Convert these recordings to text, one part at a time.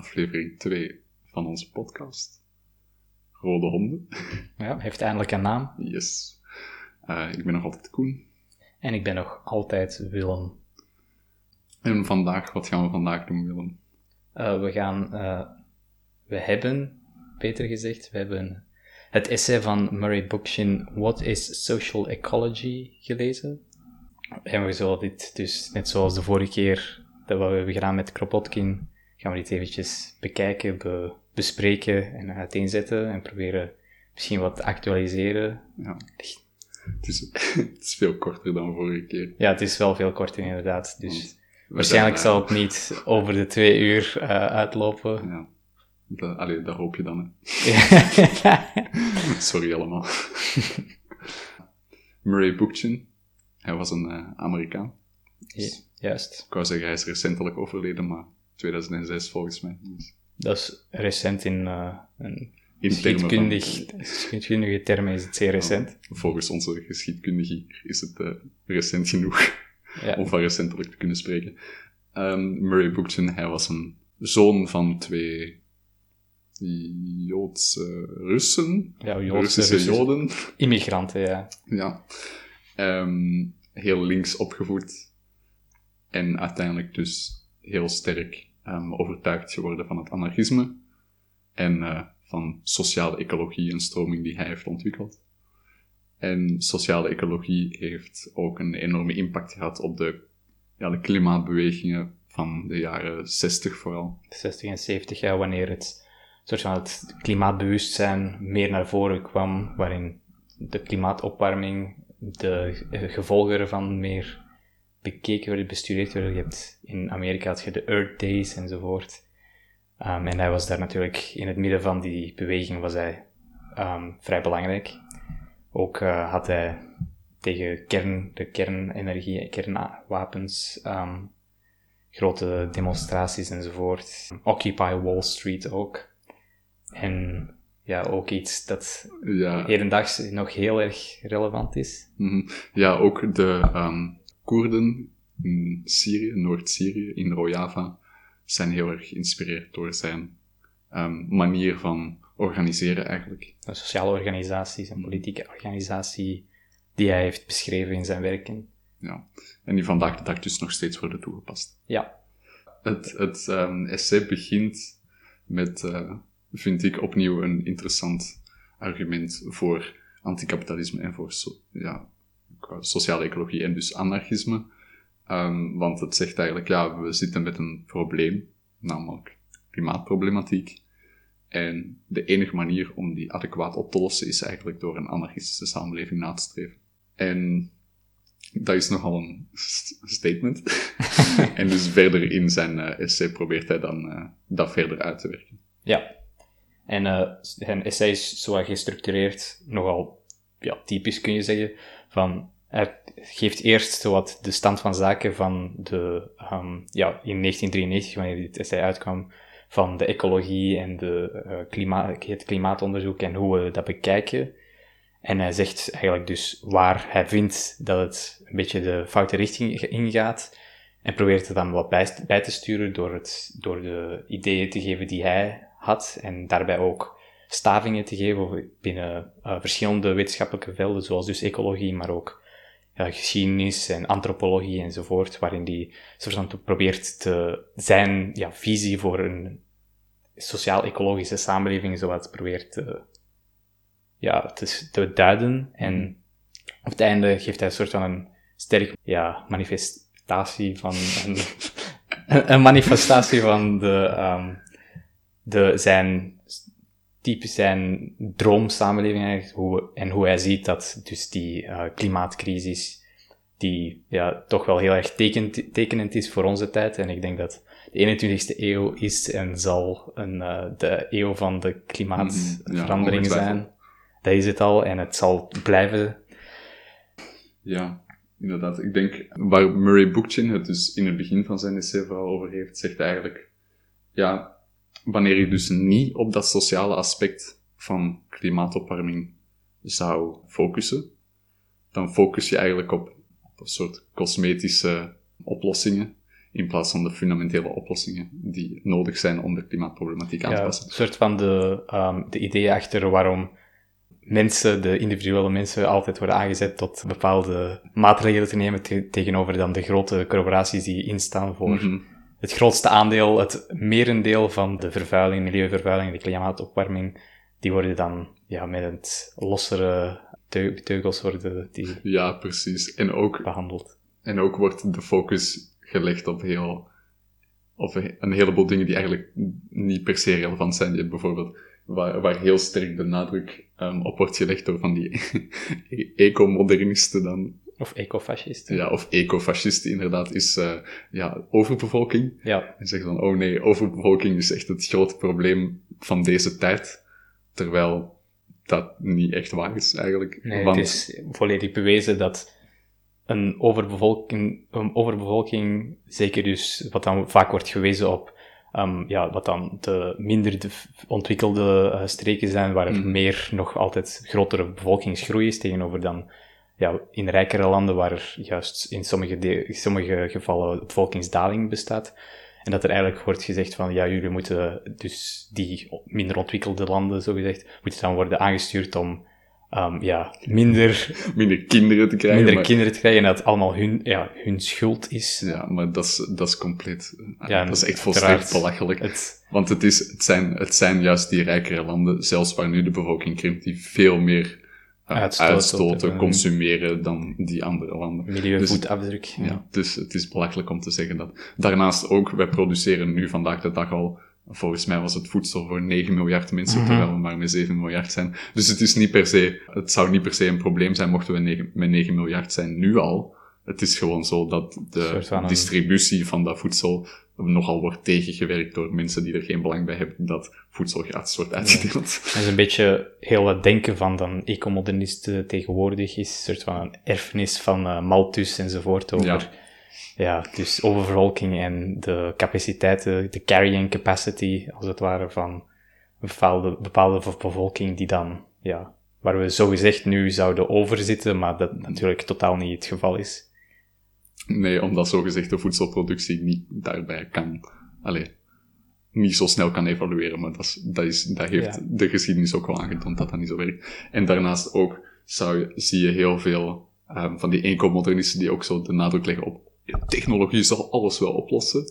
aflevering 2 van onze podcast. Rode Honden. Ja, heeft eindelijk een naam. Yes. Uh, ik ben nog altijd Koen. En ik ben nog altijd Willem. En vandaag, wat gaan we vandaag doen, Willem? Uh, we gaan, uh, we hebben, beter gezegd, we hebben het essay van Murray Bookchin, What is Social Ecology, gelezen. En we zullen dit dus, net zoals de vorige keer dat we hebben gedaan met Kropotkin, gaan we dit eventjes bekijken, be, bespreken en uiteenzetten en proberen misschien wat te actualiseren. Ja. Het is, het is veel korter dan vorige keer. Ja, het is wel veel korter inderdaad. Dus waarschijnlijk zal het niet over de twee uur uh, uitlopen. Ja. Dat, allee, dat hoop je dan, Sorry allemaal. Murray Bookchin, hij was een uh, Amerikaan. Dus, juist. Ik wou zeggen, hij is recentelijk overleden, maar 2006 volgens mij. Dus. Dat is recent in uh, een in geschiedkundig, van... geschiedkundige termen is het zeer recent. volgens onze geschiedkundige is het uh, recent genoeg ja. om van recentelijk te kunnen spreken. Um, Murray Bookchin, hij was een zoon van twee Joodse Russen. Ja, Joodse Russische Joden. Immigranten, ja. Ja. Um, heel links opgevoed. En uiteindelijk dus heel sterk um, overtuigd geworden van het anarchisme. En uh, van sociale ecologie, een stroming die hij heeft ontwikkeld. En sociale ecologie heeft ook een enorme impact gehad op de, ja, de klimaatbewegingen van de jaren 60 vooral. 60 en 70, ja, wanneer het soort van het klimaatbewustzijn meer naar voren kwam, waarin de klimaatopwarming, de gevolgen ervan meer bekeken werden, bestudeerd werden. Je hebt in Amerika had je de Earth Days enzovoort. Um, en hij was daar natuurlijk in het midden van die beweging was hij um, vrij belangrijk. Ook uh, had hij tegen kern, de kernenergie, kernwapens, um, grote demonstraties enzovoort. Occupy Wall Street ook. En ja, ook iets dat ja. hedendaags nog heel erg relevant is. Mm Ja, ook de um, Koerden in Syrië, Noord-Syrië, in Rojava, zijn heel erg geïnspireerd door zijn um, manier van organiseren eigenlijk. De sociale organisaties en politieke organisatie die hij heeft beschreven in zijn werken. Ja, en die vandaag de dag dus nog steeds worden toegepast. Ja. Het, het um, essay begint met uh, vind ik opnieuw een interessant argument voor anticapitalisme en voor so ja, sociale ecologie en dus anarchisme. Um, want het zegt eigenlijk, ja, we zitten met een probleem, namelijk klimaatproblematiek. En de enige manier om die adequaat op te lossen is eigenlijk door een anarchistische samenleving na te streven. En dat is nogal een statement. en dus verder in zijn uh, essay probeert hij dan uh, dat verder uit te werken. Ja, en uh, zijn essay is zo gestructureerd, nogal ja, typisch kun je zeggen, van hij geeft eerst wat de stand van zaken van de, um, ja, in 1993, wanneer dit essay uitkwam, van de ecologie en de, uh, klimaat, het klimaatonderzoek en hoe we dat bekijken. En hij zegt eigenlijk dus waar hij vindt dat het een beetje de foute richting ingaat. En probeert het dan wat bij, bij te sturen door, het, door de ideeën te geven die hij had en daarbij ook stavingen te geven binnen uh, verschillende wetenschappelijke velden, zoals dus ecologie, maar ook geschiedenis en antropologie enzovoort, waarin die soort van probeert te, zijn ja, visie voor een sociaal-ecologische samenleving zowat probeert te, ja, te, te duiden. En op het einde geeft hij een soort van een sterk ja, manifestatie van een, een manifestatie van de um, de, zijn type zijn droomsamenleving eigenlijk, hoe, en hoe hij ziet dat dus die uh, klimaatcrisis, die ja, toch wel heel erg tekent, tekenend is voor onze tijd. En ik denk dat de 21ste eeuw is en zal een, uh, de eeuw van de klimaatverandering mm, zijn. Dat is het al en het zal blijven. Ja, inderdaad. Ik denk, waar Murray Bookchin het dus in het begin van zijn essay vooral over heeft, zegt eigenlijk, ja, wanneer je dus niet op dat sociale aspect van klimaatopwarming zou focussen, dan focus je eigenlijk op, op een soort cosmetische oplossingen in plaats van de fundamentele oplossingen die nodig zijn om de klimaatproblematiek aan te Ja, passen. een soort van de, ehm, de idee achter waarom mensen, de individuele mensen, altijd worden aangezet tot bepaalde maatregelen te nemen te- tegenover dan de grote corporaties die instaan voor Mhm. Het grootste aandeel, het merendeel van de vervuiling, milieuvervuiling, de klimaatopwarming, die worden dan ja, met het lossere teu- teugels worden die Ja, precies. En ook, behandeld. en ook wordt de focus gelegd op heel, op een heleboel dingen die eigenlijk niet per se relevant zijn. Je hebt bijvoorbeeld, waar, waar heel sterk de nadruk ehm, op wordt gelegd door van die ecomodernisten dan, Of ecofascisten. ja, of ecofascisten inderdaad, is eh, ja, overbevolking. Ja, En zeggen dan, oh nee, overbevolking is echt het grote probleem van deze tijd. Terwijl dat niet echt waar is eigenlijk. nee, Want, het is volledig bewezen dat een overbevolking, een overbevolking, zeker dus wat dan vaak wordt gewezen op, ehm, ja, wat dan de minder de ontwikkelde eh, streken zijn, waar er Mhm. meer nog altijd grotere bevolkingsgroei is tegenover dan ja, in rijkere landen waar er juist in sommige, de- in sommige gevallen bevolkingsdaling bestaat. En dat er eigenlijk wordt gezegd van, ja, jullie moeten dus die minder ontwikkelde landen, zogezegd, moeten dan worden aangestuurd om ehm, ja, minder, minder kinderen te krijgen. minder maar, kinderen te krijgen en dat het allemaal hun, ja, hun schuld is. Ja, maar dat is, dat is compleet... Ja, dat is echt volstrekt belachelijk. Het, Want het, is, het, zijn, het zijn juist die rijkere landen, zelfs waar nu de bevolking krimpt, die veel meer uitstoten, eh, consumeren dan die andere landen. milieuvoetafdruk. ja. Ja, dus het is belachelijk om te zeggen dat. Daarnaast ook, wij produceren nu vandaag de dag al, volgens mij was het voedsel voor 9 miljard mensen, Mhm. terwijl we maar met 7 miljard zijn. Dus het is niet per se, het zou niet per se een probleem zijn mochten we 9, met 9 miljard zijn nu al. Het is gewoon zo dat de van distributie van dat voedsel nogal wordt tegengewerkt door mensen die er geen belang bij hebben dat voedsel gratis wordt uitgedeeld. Dat is een beetje heel het denken van dan ecomodernisten tegenwoordig is een soort van een erfenis van eh, Malthus enzovoort over Ja. ja. dus overbevolking en de capaciteiten, de carrying capacity als het ware van een bepaalde, bepaalde bevolking die dan, ja, waar we zogezegd nu zouden overzitten, maar dat natuurlijk totaal niet het geval is. Nee, omdat zogezegd de voedselproductie niet daarbij kan, allee, niet zo snel kan evalueren, maar dat, is, dat, is, dat heeft Ja. de geschiedenis ook wel aangetoond dat dat niet zo werkt. En daarnaast ook zou, zie je heel veel ehm, van die ecomodernisten die ook zo de nadruk leggen op technologie zal alles wel oplossen.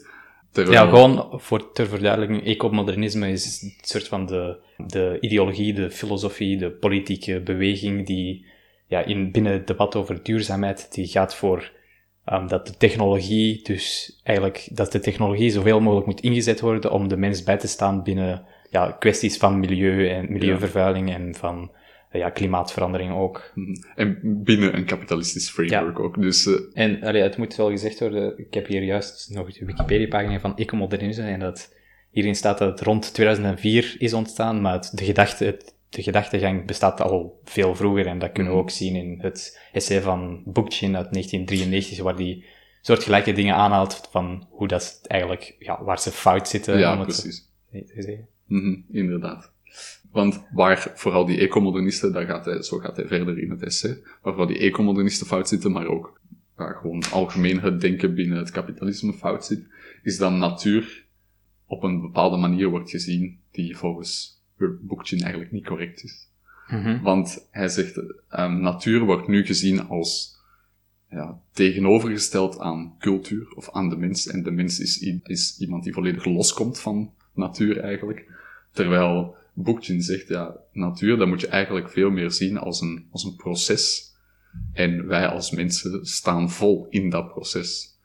Terwijl, Ja, gewoon voor, ter verduidelijking, ecomodernisme is een soort van de, de ideologie, de filosofie, de politieke beweging die ja, in, binnen het debat over duurzaamheid, die gaat voor ehm, dat de technologie, dus eigenlijk dat de technologie zoveel mogelijk moet ingezet worden om de mens bij te staan binnen ja, kwesties van milieu en milieuvervuiling en van eh, ja, klimaatverandering ook. Mhm. En binnen een kapitalistisch framework ook. Dus eh, En allee, het moet wel gezegd worden, ik heb hier juist nog de Wikipedia-pagina van ecomodernisme en dat hierin staat dat het rond 2004 is ontstaan, maar het, de, gedachte, het, de gedachtegang bestaat al veel vroeger en dat kunnen we Mhm. ook zien in het essay van Bookchin uit 1993, waar die soortgelijke dingen aanhaalt van hoe dat eigenlijk, ja, waar ze fout zitten. ja, om het precies. zo te zeggen. Mhm, inderdaad. Want waar vooral die ecomodernisten, daar gaat hij, zo gaat hij verder in het essay, waar vooral die ecomodernisten fout zitten, maar ook waar gewoon algemeen het denken binnen het kapitalisme fout zit, is dat natuur op een bepaalde manier wordt gezien die volgens Boekchin eigenlijk niet correct is. Mhm. Want hij zegt, ehm, natuur wordt nu gezien als ja, tegenovergesteld aan cultuur of aan de mens. En de mens is, is iemand die volledig loskomt van natuur eigenlijk. Terwijl Boekchin zegt, ja, natuur, dat moet je eigenlijk veel meer zien als een, als een proces. En wij als mensen staan vol in dat proces.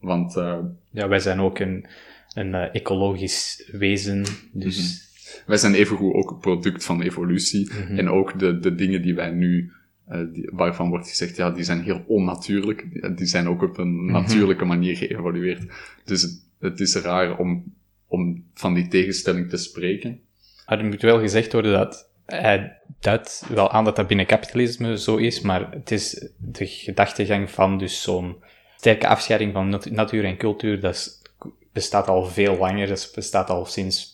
Want eh, Ja, wij zijn ook een, een eh, ecologisch wezen, dus... wij zijn evengoed ook een product van evolutie. Mhm. En ook de, de dingen die wij nu, eh, die, waarvan wordt gezegd, ja, die zijn heel onnatuurlijk. Die, zijn ook op een natuurlijke manier geëvolueerd. Dus het, het is raar om, om van die tegenstelling te spreken. Maar er moet wel gezegd worden dat hij duidt wel aan dat dat binnen kapitalisme zo is, maar het is de gedachtegang van dus zo'n sterke afscheiding van nat- natuur en cultuur, dat is- bestaat al veel langer, dat bestaat al sinds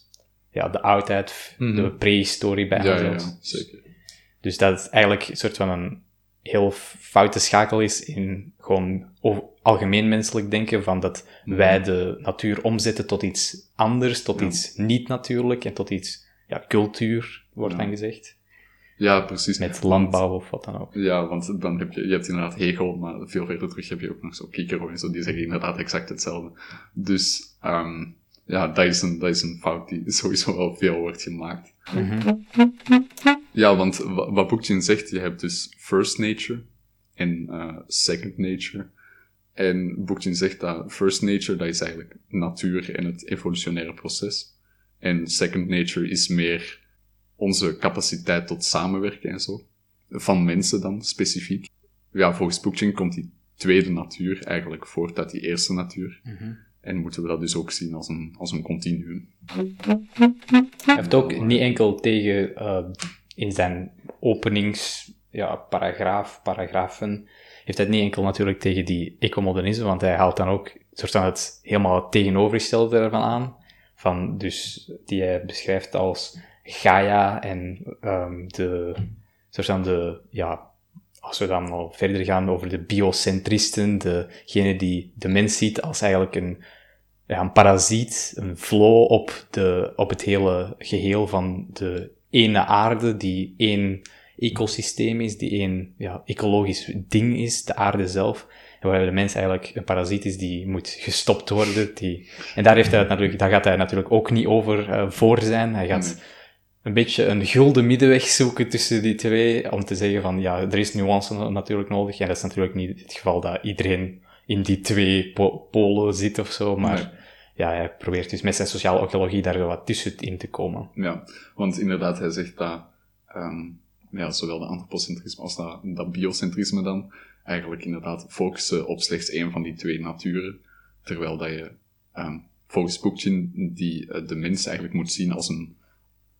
ja, de oudheid, Mhm. de prehistorie bijna Ja, ja, zeker. Dus dat is eigenlijk een soort van een heel foute schakel is in gewoon algemeen menselijk denken, van dat Mhm. wij de natuur omzetten tot iets anders, tot Ja. iets niet natuurlijk en tot iets, ja, cultuur, wordt dan gezegd. Ja, precies. Met landbouw of wat dan ook. Ja, want dan heb je, je hebt inderdaad Hegel, maar veel verder terug heb je ook nog zo Kikero en zo, die zeggen inderdaad exact hetzelfde. Dus, ehm, ja, dat is, een, dat is een fout die sowieso wel veel wordt gemaakt. Mhm. Ja, want wa- wat Bookchin zegt, je hebt dus first nature en eh, second nature. En Bookchin zegt dat first nature, dat is eigenlijk natuur en het evolutionaire proces. En second nature is meer onze capaciteit tot samenwerken en zo. Van mensen dan, specifiek. Ja, volgens Bookchin komt die tweede natuur eigenlijk voort uit die eerste natuur. Mhm. En moeten we dat dus ook zien als een, als een continuum. Hij heeft ook niet enkel tegen, eh, in zijn openings, ja, paragraaf, paragrafen, heeft hij het niet enkel natuurlijk tegen die ecomodernisme, want hij haalt dan ook soort van het helemaal het tegenovergestelde ervan aan. Van, dus, die hij beschrijft als Gaia en ehm, de, soort van de, ja, als we dan al verder gaan over de biocentristen, degene die de mens ziet als eigenlijk een, ja, een parasiet, een flow op, de, op het hele geheel van de ene aarde, die één ecosysteem is, die één ja, ecologisch ding is, de aarde zelf. En waar de mens eigenlijk een parasiet is die moet gestopt worden. Die... En daar, heeft hij natuurlijk, daar gaat hij natuurlijk ook niet over eh, voor zijn. Hij gaat. Een beetje een gulden middenweg zoeken tussen die twee, om te zeggen van, ja, er is nuance natuurlijk nodig. En dat is natuurlijk niet het geval dat iedereen in die twee po- polen zit of zo, maar Nee. ja, hij probeert dus met zijn sociale archeologie daar wat tussenin te komen. Ja, want inderdaad, hij zegt dat ehm, ja, zowel de antropocentrisme als dat, dat biocentrisme dan eigenlijk inderdaad focussen op slechts één van die twee naturen. Terwijl dat je ehm, volgens Bookchin die eh, de mens eigenlijk moet zien als een,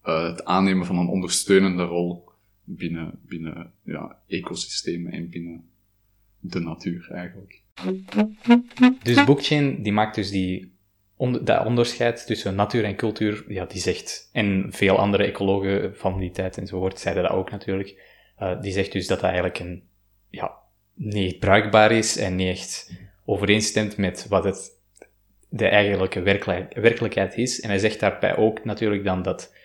eh, het aannemen van een ondersteunende rol binnen, binnen ja, ecosystemen en binnen de natuur eigenlijk. Dus Bookchin, die maakt dus die dat onderscheid tussen natuur en cultuur, ja, die zegt, en veel andere ecologen van die tijd enzovoort zeiden dat ook natuurlijk, eh, die zegt dus dat dat eigenlijk een, ja, niet bruikbaar is en niet echt overeenstemt met wat het de eigenlijke werkelijk- werkelijkheid is. En hij zegt daarbij ook natuurlijk dan dat,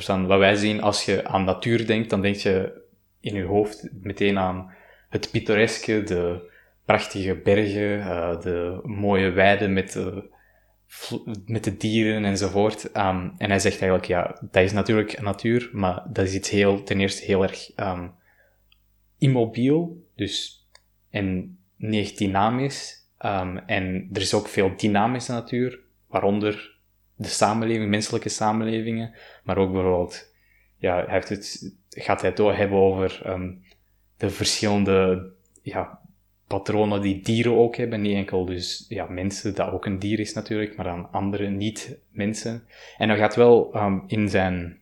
van, wat wij zien als je aan natuur denkt, dan denk je in je hoofd meteen aan het pittoreske, de prachtige bergen, eh, de mooie weiden met de, vl- met de dieren enzovoort. Ehm, en hij zegt eigenlijk, ja, dat is natuurlijk natuur, maar dat is iets heel, ten eerste heel erg ehm, immobiel, dus, en niet dynamisch. Ehm, en er is ook veel dynamische natuur, waaronder de samenleving, menselijke samenlevingen, maar ook bijvoorbeeld, ja, heeft het, gaat hij het ook hebben over ehm, de verschillende ja, patronen die dieren ook hebben. Niet enkel dus ja, mensen, dat ook een dier is natuurlijk, maar dan andere niet-mensen. En hij gaat wel ehm, in, zijn,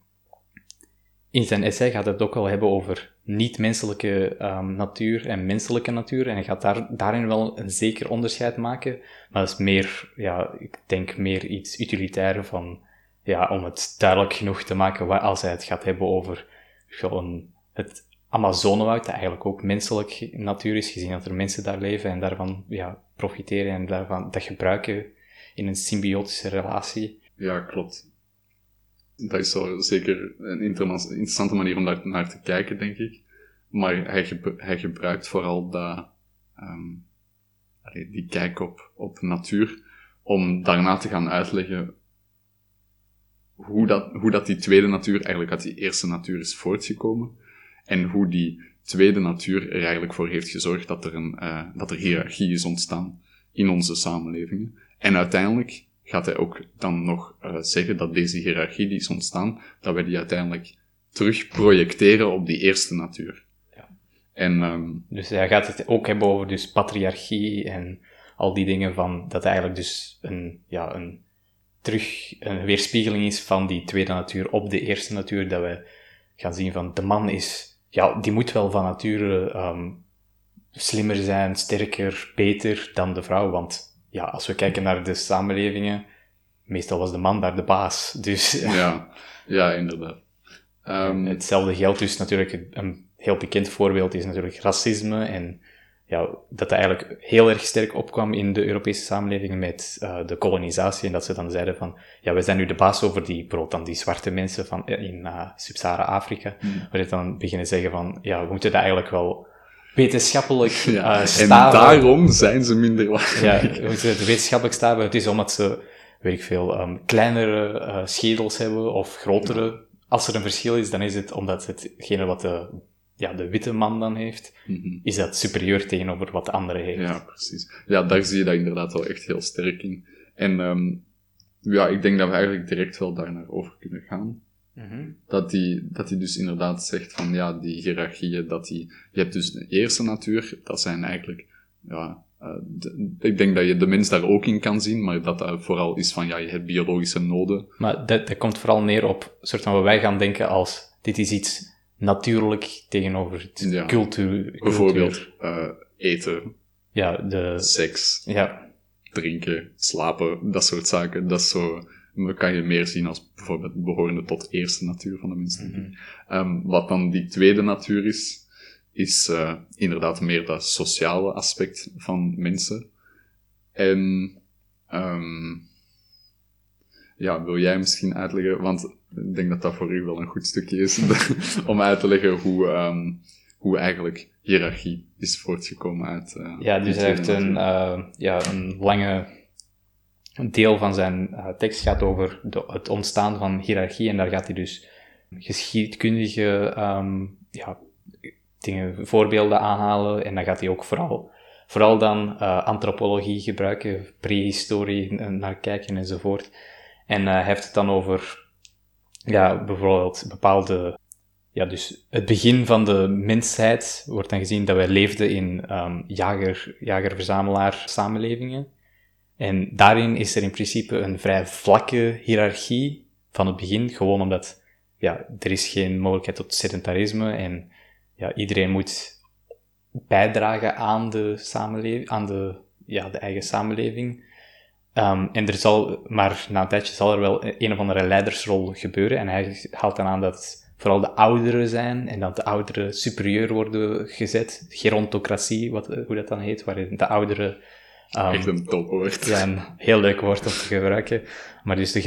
in zijn essay gaat het ook wel hebben over niet-menselijke ehm, natuur en menselijke natuur. En hij gaat daar, daarin wel een zeker onderscheid maken. Maar dat is meer, ja, ik denk meer iets utilitair van, ja, om het duidelijk genoeg te maken waar, als hij het gaat hebben over gewoon het Amazonewoud, dat eigenlijk ook menselijk natuur is, gezien dat er mensen daar leven en daarvan ja, profiteren en daarvan dat gebruiken in een symbiotische relatie. Ja, klopt. Dat is zo zeker een interessante manier om daar naar te kijken, denk ik. Maar hij, hij gebruikt vooral dat, ehm, die kijk op, op natuur om daarna te gaan uitleggen hoe dat, hoe dat die tweede natuur eigenlijk uit die eerste natuur is voortgekomen. En hoe die tweede natuur er eigenlijk voor heeft gezorgd dat er, een, eh, dat er hiërarchie is ontstaan in onze samenlevingen. En uiteindelijk gaat hij ook dan nog eh, zeggen dat deze hiërarchie die is ontstaan, dat wij die uiteindelijk terug projecteren op die eerste natuur. Ja. En ehm, Dus hij gaat het ook hebben over dus patriarchie en al die dingen van, dat eigenlijk dus een, ja, een terug, een weerspiegeling is van die tweede natuur op de eerste natuur, dat we gaan zien van, de man is, ja, die moet wel van nature ehm, slimmer zijn, sterker, beter dan de vrouw, want ja, als we kijken naar de samenlevingen, meestal was de man daar de baas. Dus ja, ja, inderdaad. Ehm, hetzelfde geldt dus natuurlijk een heel bekend voorbeeld is natuurlijk racisme en ja, dat dat eigenlijk heel erg sterk opkwam in de Europese samenleving met uh, de kolonisatie. En dat ze dan zeiden van, ja, wij zijn nu de baas over die, bijvoorbeeld dan die zwarte mensen van, in uh, Sub-Sahara-Afrika. Mm. Waar je dan beginnen zeggen van, ja, we moeten dat eigenlijk wel wetenschappelijk ja. uh, En daarom zijn ze minder waar. Ja, het wetenschappelijk staven. Het is omdat ze, weet ik veel, um, kleinere uh, schedels hebben of grotere. Ja. Als er een verschil is, dan is het omdat hetgene wat de ja, de witte man dan heeft, mm -hmm. is dat superieur tegenover wat de andere heeft. Ja, precies. Ja, daar zie je dat inderdaad wel echt heel sterk in. En um, ja, ik denk dat we eigenlijk direct wel daar naar over kunnen gaan. -hmm. Dat die, dat die dus inderdaad zegt van, ja, die hiërarchieën, dat die, je hebt dus de eerste natuur, dat zijn eigenlijk, ja, uh, de, ik denk dat je de mens daar ook in kan zien, maar dat dat vooral is van, ja, je hebt biologische noden. Maar dat, dat komt vooral neer op, soort van wat wij gaan denken als, dit is iets natuurlijk tegenover het ja. cultuur. Bijvoorbeeld uh, eten, ja, de... seks, ja. drinken, slapen, dat soort zaken. Dat is zo, dat kan je meer zien als bijvoorbeeld behorende tot eerste natuur van de mensen. Mm -hmm. um, wat dan die tweede natuur is, is uh, inderdaad meer dat sociale aspect van mensen. En um, ja, wil jij misschien uitleggen, want ik denk dat dat voor u wel een goed stukje is om uit te leggen hoe, um, hoe eigenlijk hiërarchie is voortgekomen uit. Uh, ja, dus hij heeft een, uh, ja, een lange deel van zijn uh, tekst gaat over de, het ontstaan van hiërarchie en daar gaat hij dus geschiedkundige um, ja, dingen, voorbeelden aanhalen en dan gaat hij ook vooral, vooral dan antropologie gebruiken, prehistorie naar kijken enzovoort. En hij heeft het dan over ja, bijvoorbeeld bepaalde, ja, dus het begin van de mensheid wordt dan gezien dat wij leefden in um, jager, jager-verzamelaar samenlevingen. En daarin is er in principe een vrij vlakke hiërarchie van het begin, gewoon omdat ja, er is geen mogelijkheid tot sedentarisme en ja, iedereen moet bijdragen aan de samenleving, aan de, ja, de eigen samenleving. Um, en er zal, maar na een tijdje zal er wel een of andere leidersrol gebeuren. En hij haalt dan aan dat vooral de ouderen zijn en dat de ouderen superieur worden gezet. Gerontocratie, wat, hoe dat dan heet, waarin de ouderen... Um, Echt een topwoord. Ja, een heel leuk woord om te gebruiken. Maar dus de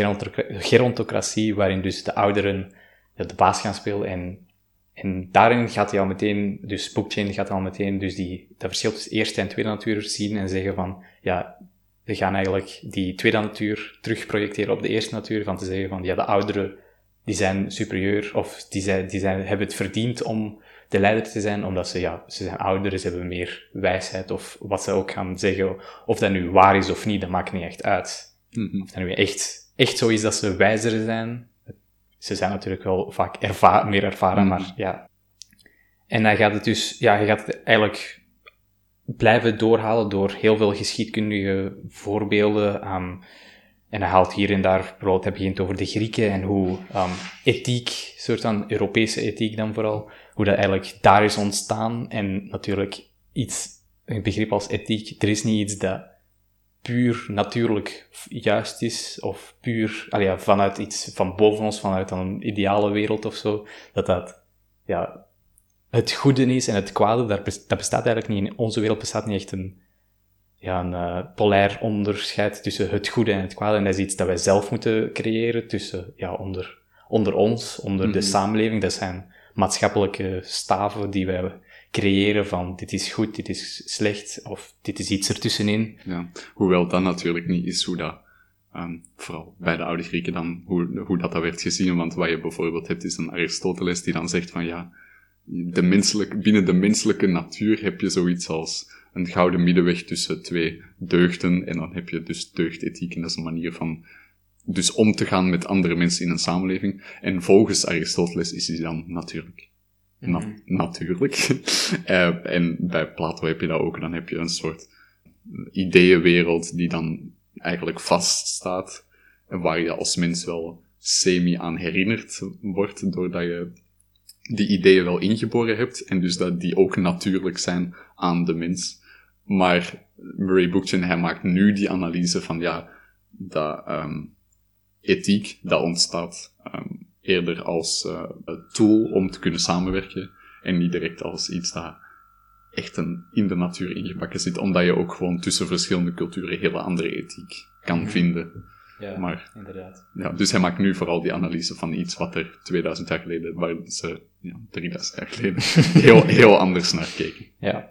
gerontocratie, waarin dus de ouderen de baas gaan spelen. En, en daarin gaat hij al meteen, dus Bookchain gaat al meteen dus die, dat verschil tussen eerste en tweede natuur zien en zeggen van, ja, we gaan eigenlijk die tweede natuur terugprojecteren op de eerste natuur, van te zeggen van, ja, de ouderen, die zijn superieur, of die, zijn, die zijn, hebben het verdiend om de leider te zijn, omdat ze, ja, ze zijn ouder, ze hebben meer wijsheid, of wat ze ook gaan zeggen, of dat nu waar is of niet, dat maakt niet echt uit. Mm -hmm. Of dat nu echt, echt zo is dat ze wijzer zijn. Ze zijn natuurlijk wel vaak erva meer ervaren, mm -hmm. maar ja. En dan gaat het dus, ja, je gaat het eigenlijk blijven doorhalen door heel veel geschiedkundige voorbeelden. Um, en hij haalt hier en daar, bijvoorbeeld, hij begint over de Grieken en hoe um, ethiek, soort van Europese ethiek dan vooral, hoe dat eigenlijk daar is ontstaan. En natuurlijk iets, een begrip als ethiek, er is niet iets dat puur natuurlijk juist is, of puur ja, vanuit iets van boven ons, vanuit een ideale wereld of zo, dat dat ja, het goede is en het kwade, dat bestaat eigenlijk niet. In onze wereld bestaat niet echt een, ja, een uh, polair onderscheid tussen het goede en het kwade. En dat is iets dat wij zelf moeten creëren tussen, ja, onder, onder ons, onder de mhm. samenleving. Dat zijn maatschappelijke staven die wij creëren van dit is goed, dit is slecht, of dit is iets ertussenin. Ja, hoewel dat natuurlijk niet is hoe dat, um, vooral bij de oude Grieken dan, hoe, hoe dat, dat werd gezien. Want wat je bijvoorbeeld hebt, is een Aristoteles die dan zegt van ja, de binnen de menselijke natuur heb je zoiets als een gouden middenweg tussen twee deugden. En dan heb je dus deugdethiek. En dat is een manier van dus om te gaan met andere mensen in een samenleving. En volgens Aristoteles is die dan natuurlijk. Na mm -hmm. Natuurlijk. uh, en bij Plato heb je dat ook. Dan heb je een soort ideeënwereld die dan eigenlijk vaststaat. En waar je als mens wel semi aan herinnerd wordt, doordat je die ideeën wel ingeboren hebt en dus dat die ook natuurlijk zijn aan de mens. Maar Murray Bookchin, hij maakt nu die analyse van ja, dat um, ethiek, dat ontstaat um, eerder als uh, tool om te kunnen samenwerken. En niet direct als iets dat echt een, in de natuur ingebakken zit, omdat je ook gewoon tussen verschillende culturen hele andere ethiek kan vinden. Ja, Maar inderdaad. ja, dus hij maakt nu vooral die analyse van iets wat er 2000 jaar geleden, waar ze ja, 3000 jaar geleden heel, heel anders naar keken. Ja.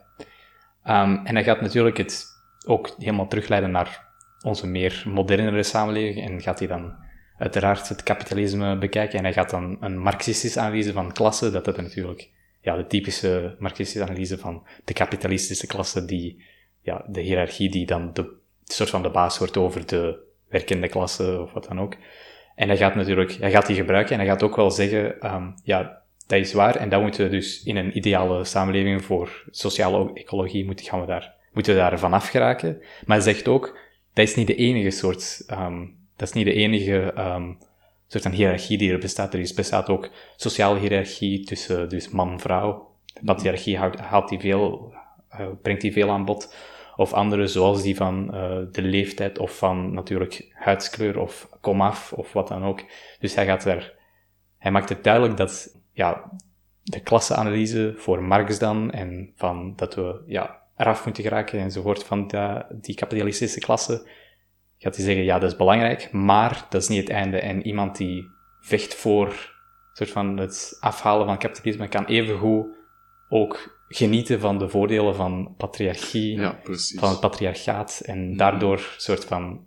Ehm, en hij gaat natuurlijk het ook helemaal terugleiden naar onze meer modernere samenleving en gaat hij dan uiteraard het kapitalisme bekijken en hij gaat dan een marxistische analyse van klasse, dat is natuurlijk ja, de typische marxistische analyse van de kapitalistische klasse, die, ja, de hiërarchie die dan de soort van de baas wordt over de werkende klasse of wat dan ook. En hij gaat natuurlijk, hij gaat die gebruiken en hij gaat ook wel zeggen, ehm, ja, dat is waar en dat moeten we dus in een ideale samenleving voor sociale ecologie moeten, gaan we daar, moeten we daar vanaf geraken. Maar hij zegt ook, dat is niet de enige soort, ehm, dat is niet de enige ehm, soort van hiërarchie die er bestaat. Er is, bestaat ook sociale hiërarchie tussen dus man-vrouw. De patriarchie houdt, haalt die veel, eh, brengt die veel aan bod. Of andere, zoals die van eh, de leeftijd of van natuurlijk huidskleur of komaf of wat dan ook. Dus hij gaat daar, hij maakt het duidelijk dat ja, de klasseanalyse voor Marx dan en van dat we ja, eraf moeten geraken enzovoort van die, die kapitalistische klasse, gaat hij zeggen, ja, dat is belangrijk, maar dat is niet het einde. En iemand die vecht voor soort van het afhalen van kapitalisme kan evengoed ook genieten van de voordelen van patriarchie, Ja, van het patriarchaat, en daardoor soort van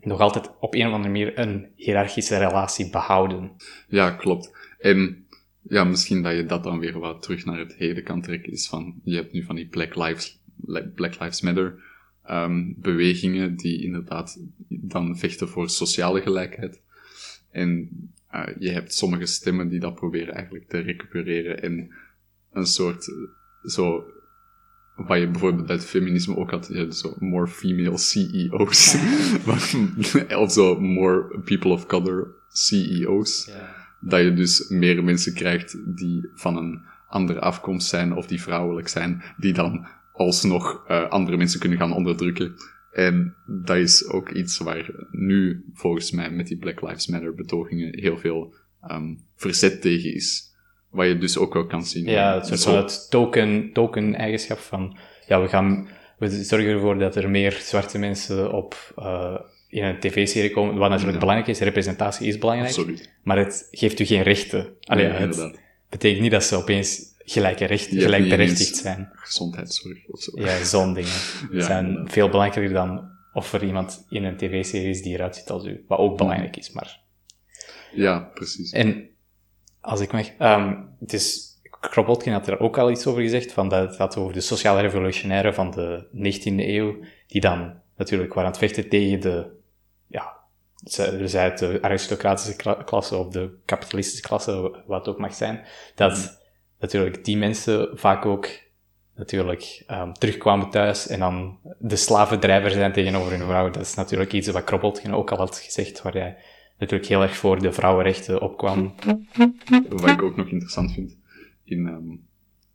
nog altijd op een of andere manier een hiërarchische relatie behouden. Ja, klopt. En ja, misschien dat je dat dan weer wat terug naar het heden kan trekken, is van, je hebt nu van die Black Lives, Black Lives Matter ehm, bewegingen die inderdaad dan vechten voor sociale gelijkheid. En eh, je hebt sommige stemmen die dat proberen eigenlijk te recupereren en een soort, eh, zo, wat je bijvoorbeeld bij het feminisme ook had, je had zo more female CEO's. of zo more people of color CEO's dat je dus meer mensen krijgt die van een andere afkomst zijn of die vrouwelijk zijn, die dan alsnog uh, andere mensen kunnen gaan onderdrukken. En dat is ook iets waar nu volgens mij met die Black Lives Matter betogingen heel veel um, verzet tegen is. Wat je dus ook wel kan zien. Ja, het soort van het token, token eigenschap van, ja, we gaan, we zorgen ervoor dat er meer zwarte mensen op, uh, in een tv-serie komen, wat natuurlijk ja. belangrijk is, representatie is belangrijk, Absoluut. maar het geeft u geen rechten. Allee, ja, het betekent niet dat ze opeens gelijke rechten, gelijkberechtigd zijn. Gezondheidszorg of zo. Ja, zo'n dingen. Ja, zijn inderdaad. veel belangrijker dan of er iemand in een tv-serie is die eruit ziet als u, wat ook belangrijk is, maar... Ja, precies. En als ik mag... Um, het is... Kropotkin had er ook al iets over gezegd, van dat het gaat over de sociale revolutionaire van de 19e eeuw, die dan natuurlijk waren aan het vechten tegen de, ja, uit de aristocratische klasse of de kapitalistische klasse, wat het ook mag zijn, dat mm. Natuurlijk die mensen vaak ook natuurlijk um, terugkwamen thuis en dan de slavendrijver zijn tegenover hun vrouw. Dat is natuurlijk iets wat Kropotkin ook al had gezegd, waar hij natuurlijk heel erg voor de vrouwenrechten opkwam. Wat ik ook nog interessant vind in, um,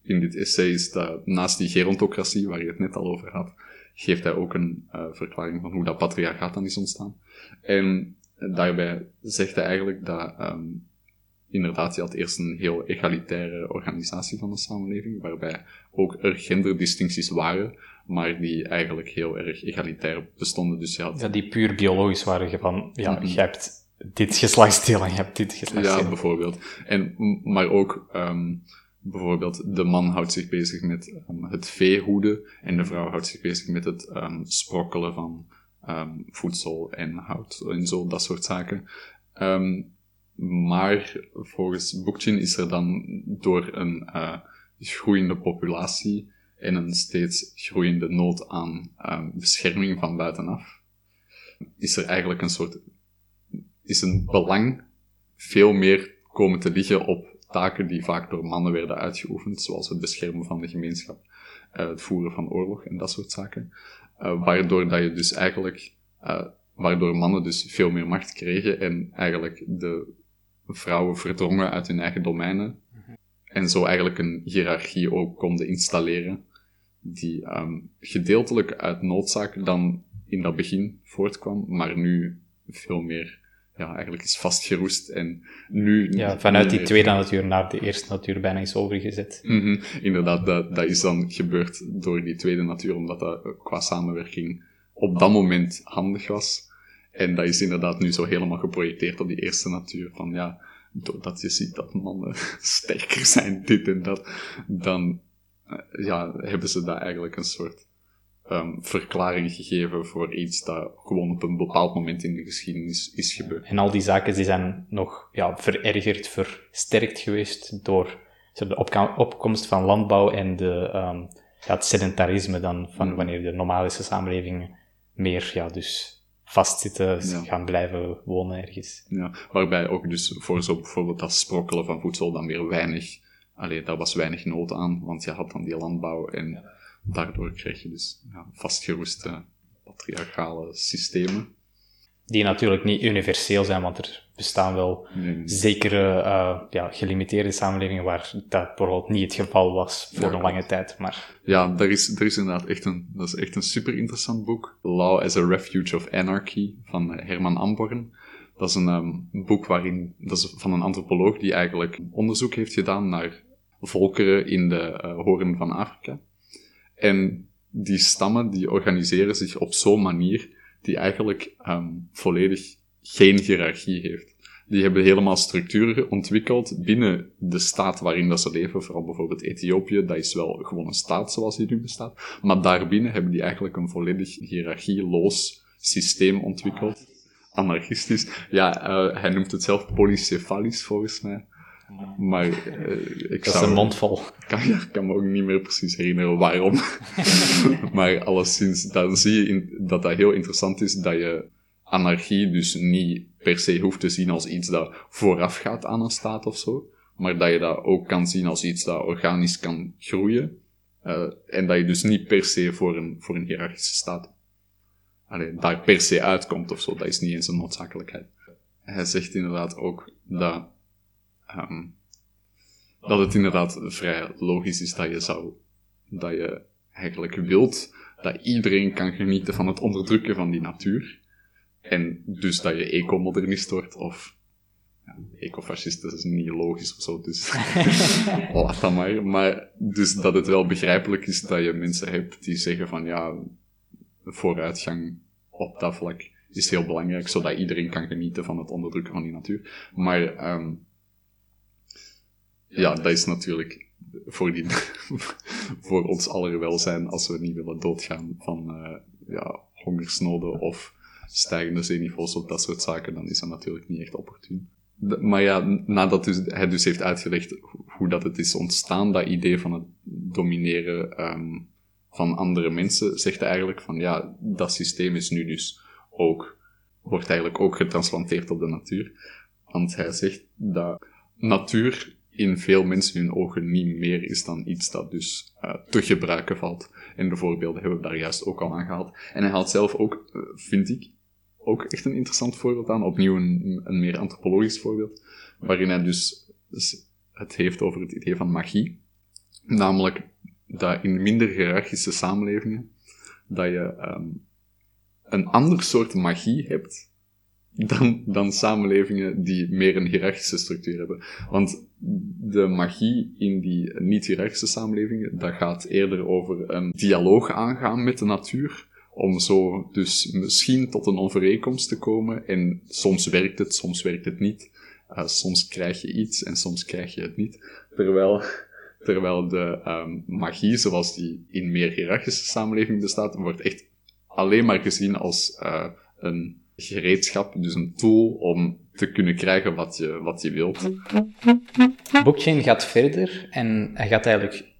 in dit essay is dat naast die gerontocratie, waar je het net al over had, geeft hij ook een uh, verklaring van hoe dat patriarchaat dan is ontstaan. En daarbij zegt hij eigenlijk dat um, inderdaad, je had eerst een heel egalitaire organisatie van de samenleving, waarbij ook er genderdistincties waren, maar die eigenlijk heel erg egalitair bestonden. Dus je had... Ja, die puur biologisch waren van, ja, mm -hmm. je hebt dit geslachtsdeel en je hebt dit geslachtsdeel. Ja, bijvoorbeeld. En, maar ook, um, bijvoorbeeld, de man houdt zich bezig met um, het veehoeden en de vrouw houdt zich bezig met het um, sprokkelen van voedsel en hout en zo, dat soort zaken. Um, maar volgens Bookchin is er dan door een uh, groeiende populatie en een steeds groeiende nood aan um, bescherming van buitenaf, is er eigenlijk een soort, is een belang veel meer komen te liggen op taken die vaak door mannen werden uitgeoefend, zoals het beschermen van de gemeenschap, uh, het voeren van oorlog en dat soort zaken. Uh, waardoor dat je dus eigenlijk, waardoor mannen dus veel meer macht kregen en eigenlijk de vrouwen verdrongen uit hun eigen domeinen. Mm-hmm. En zo eigenlijk een hiërarchie ook konden installeren, die um, gedeeltelijk uit noodzaak dan in dat begin voortkwam, maar nu veel meer ja, eigenlijk is vastgeroest en nu... Ja, vanuit die tweede natuur naar de eerste natuur bijna is overgezet. Mm Inderdaad, dat, dat is dan gebeurd door die tweede natuur, omdat dat qua samenwerking op dat moment handig was. En dat is inderdaad nu zo helemaal geprojecteerd op die eerste natuur. Van ja, doordat je ziet dat mannen sterker zijn, dit en dat, dan eh, ja, hebben ze daar eigenlijk een soort um, verklaring gegeven voor iets dat gewoon op een bepaald moment in de geschiedenis is gebeurd. En al die zaken die zijn nog ja, verergerd, versterkt geweest door de opkomst van landbouw en de, um, ja, het sedentarisme dan, van mm. wanneer de nomadische samenlevingen meer ja, dus vastzitten, gaan blijven wonen ergens. Ja, waarbij ook dus voor zo bijvoorbeeld dat sprokkelen van voedsel dan weer weinig, alleen daar was weinig nood aan, want je had dan die landbouw en daardoor krijg je dus ja, vastgeroeste patriarchale systemen. Die natuurlijk niet universeel zijn, want er bestaan wel zekere uh, ja, gelimiteerde samenlevingen waar dat bijvoorbeeld niet het geval was voor een lange tijd. Maar... Ja, er is, er is inderdaad echt een, dat is echt een super interessant boek. Law as a Refuge of Anarchy van Herman Amborn. Dat is een um, boek waarin, dat is van een antropoloog die eigenlijk onderzoek heeft gedaan naar volkeren in de uh, hoorn van Afrika. En die stammen die organiseren zich op zo'n manier die eigenlijk um, volledig geen hiërarchie heeft. Die hebben helemaal structuren ontwikkeld binnen de staat waarin dat ze leven. Vooral bijvoorbeeld Ethiopië, dat is wel gewoon een staat zoals die nu bestaat. Maar daarbinnen hebben die eigenlijk een volledig hiërarchieloos systeem ontwikkeld. Anarchistisch. Ja, uh, hij noemt het zelf polycefalisch volgens mij. Maar uh, ik dat is een mond vol. Kan, ja, kan me ook niet meer precies herinneren waarom. maar alleszins, dan zie je in, dat dat heel interessant is dat je anarchie dus niet per se hoeft te zien als iets dat vooraf gaat aan een staat of zo. Maar dat je dat ook kan zien als iets dat organisch kan groeien. Uh, en dat je dus niet per se voor een, voor een hiërarchische staat Allee, daar per se uitkomt of zo. Dat is niet eens een noodzakelijkheid. Hij zegt inderdaad ook dat um, dat het inderdaad vrij logisch is dat je zou, dat je eigenlijk wilt dat iedereen kan genieten van het onderdrukken van die natuur. En dus dat je ecomodernist wordt of ja, ecofascist, dat is niet logisch of zo, dus laat dat maar. Maar dus dat het wel begrijpelijk is dat je mensen hebt die zeggen van ja, vooruitgang op dat vlak is heel belangrijk, zodat iedereen kan genieten van het onderdrukken van die natuur. Maar um, ja, dat is natuurlijk voor, die, voor ons aller welzijn als we niet willen doodgaan van uh, ja, hongersnoden of stijgende zeeniveaus of dat soort zaken, dan is dat natuurlijk niet echt opportun. maar ja, nadat dus, hij dus heeft uitgelegd hoe dat het is ontstaan, dat idee van het domineren um, van andere mensen, zegt hij eigenlijk van ja, dat systeem is nu dus ook, wordt eigenlijk ook getransplanteerd op de natuur. Want hij zegt dat natuur in veel mensen hun ogen niet meer is dan iets dat dus uh, te gebruiken valt. En de voorbeelden hebben we daar juist ook al aan gehaald. En hij haalt zelf ook, uh, vind ik, ook echt een interessant voorbeeld aan. Opnieuw een, een meer antropologisch voorbeeld. Waarin hij dus, het heeft over het idee van magie. Namelijk dat in minder hiërarchische samenlevingen, dat je um, een ander soort magie hebt dan, dan samenlevingen die meer een hiërarchische structuur hebben. Want de magie in die niet-hiërarchische samenlevingen, dat gaat eerder over een dialoog aangaan met de natuur, om zo dus misschien tot een overeenkomst te komen. En soms werkt het, soms werkt het niet. Uh, soms krijg je iets en soms krijg je het niet. Terwijl, terwijl de um, magie, zoals die in meer hiërarchische samenlevingen bestaat, wordt echt alleen maar gezien als uh, een gereedschap, dus een tool om te kunnen krijgen wat je, wat je wilt. Blockchain gaat verder en hij gaat eigenlijk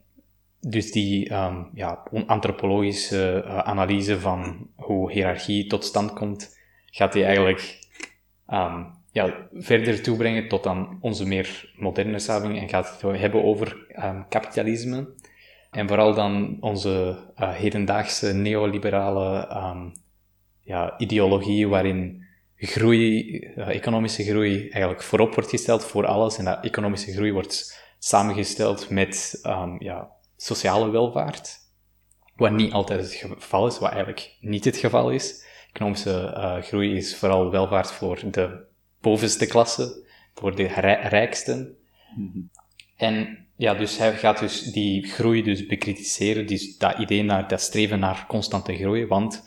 dus die um, ja, antropologische uh, analyse van hoe hiërarchie tot stand komt, gaat hij eigenlijk um, ja, verder toebrengen tot aan onze meer moderne samenleving en gaat het hebben over um, kapitalisme. En vooral dan onze uh, hedendaagse neoliberale ja, ideologie waarin groei, uh, economische groei eigenlijk voorop wordt gesteld voor alles. En dat economische groei wordt samengesteld met um, ja, sociale welvaart. Wat niet altijd het geval is, wat eigenlijk niet het geval is. Economische uh, groei is vooral welvaart voor de bovenste klasse, voor de rijksten. En ja, dus hij gaat dus die groei dus bekritiseren, dus dat idee naar, dat streven naar constante groei, want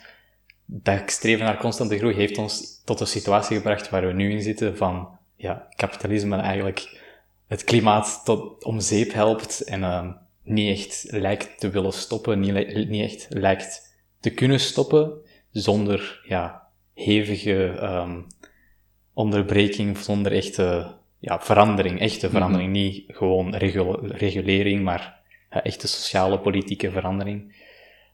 dat streven naar constante groei heeft ons tot een situatie gebracht waar we nu in zitten van, ja, kapitalisme eigenlijk het klimaat tot om zeep helpt en uh, niet echt lijkt te willen stoppen, niet, niet echt lijkt te kunnen stoppen, zonder, ja, hevige um, onderbreking, zonder echte ja, verandering, echte verandering. Mhm. Niet gewoon regulering, maar echte sociale, politieke verandering.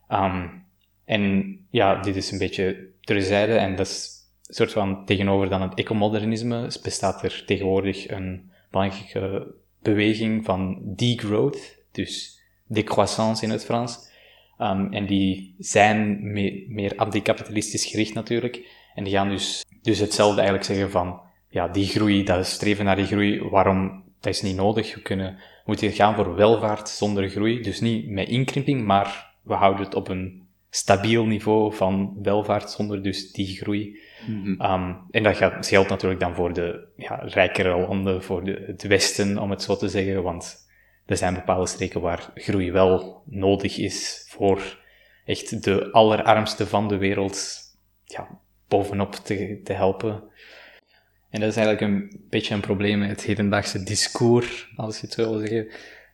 Um, en ja, dit is een beetje terzijde en dat is een soort van tegenover dan het ecomodernisme bestaat er tegenwoordig een belangrijke beweging van degrowth, dus décroissance in het Frans. Um, en die zijn me meer anticapitalistisch gericht natuurlijk. En die gaan dus, dus hetzelfde eigenlijk zeggen van, ja, die groei, dat streven naar die groei, waarom, dat is niet nodig. We kunnen, we moeten gaan voor welvaart zonder groei. Dus niet met inkrimping, maar we houden het op een stabiel niveau van welvaart zonder dus die groei. Mm en dat gaat, geldt natuurlijk dan voor de ja, rijkere landen, voor de, het Westen, om het zo te zeggen, want er zijn bepaalde streken waar groei wel nodig is voor echt de allerarmste van de wereld ja, bovenop te, te helpen. En dat is eigenlijk een beetje een probleem met het hedendaagse discours, als je het zo wil zeggen.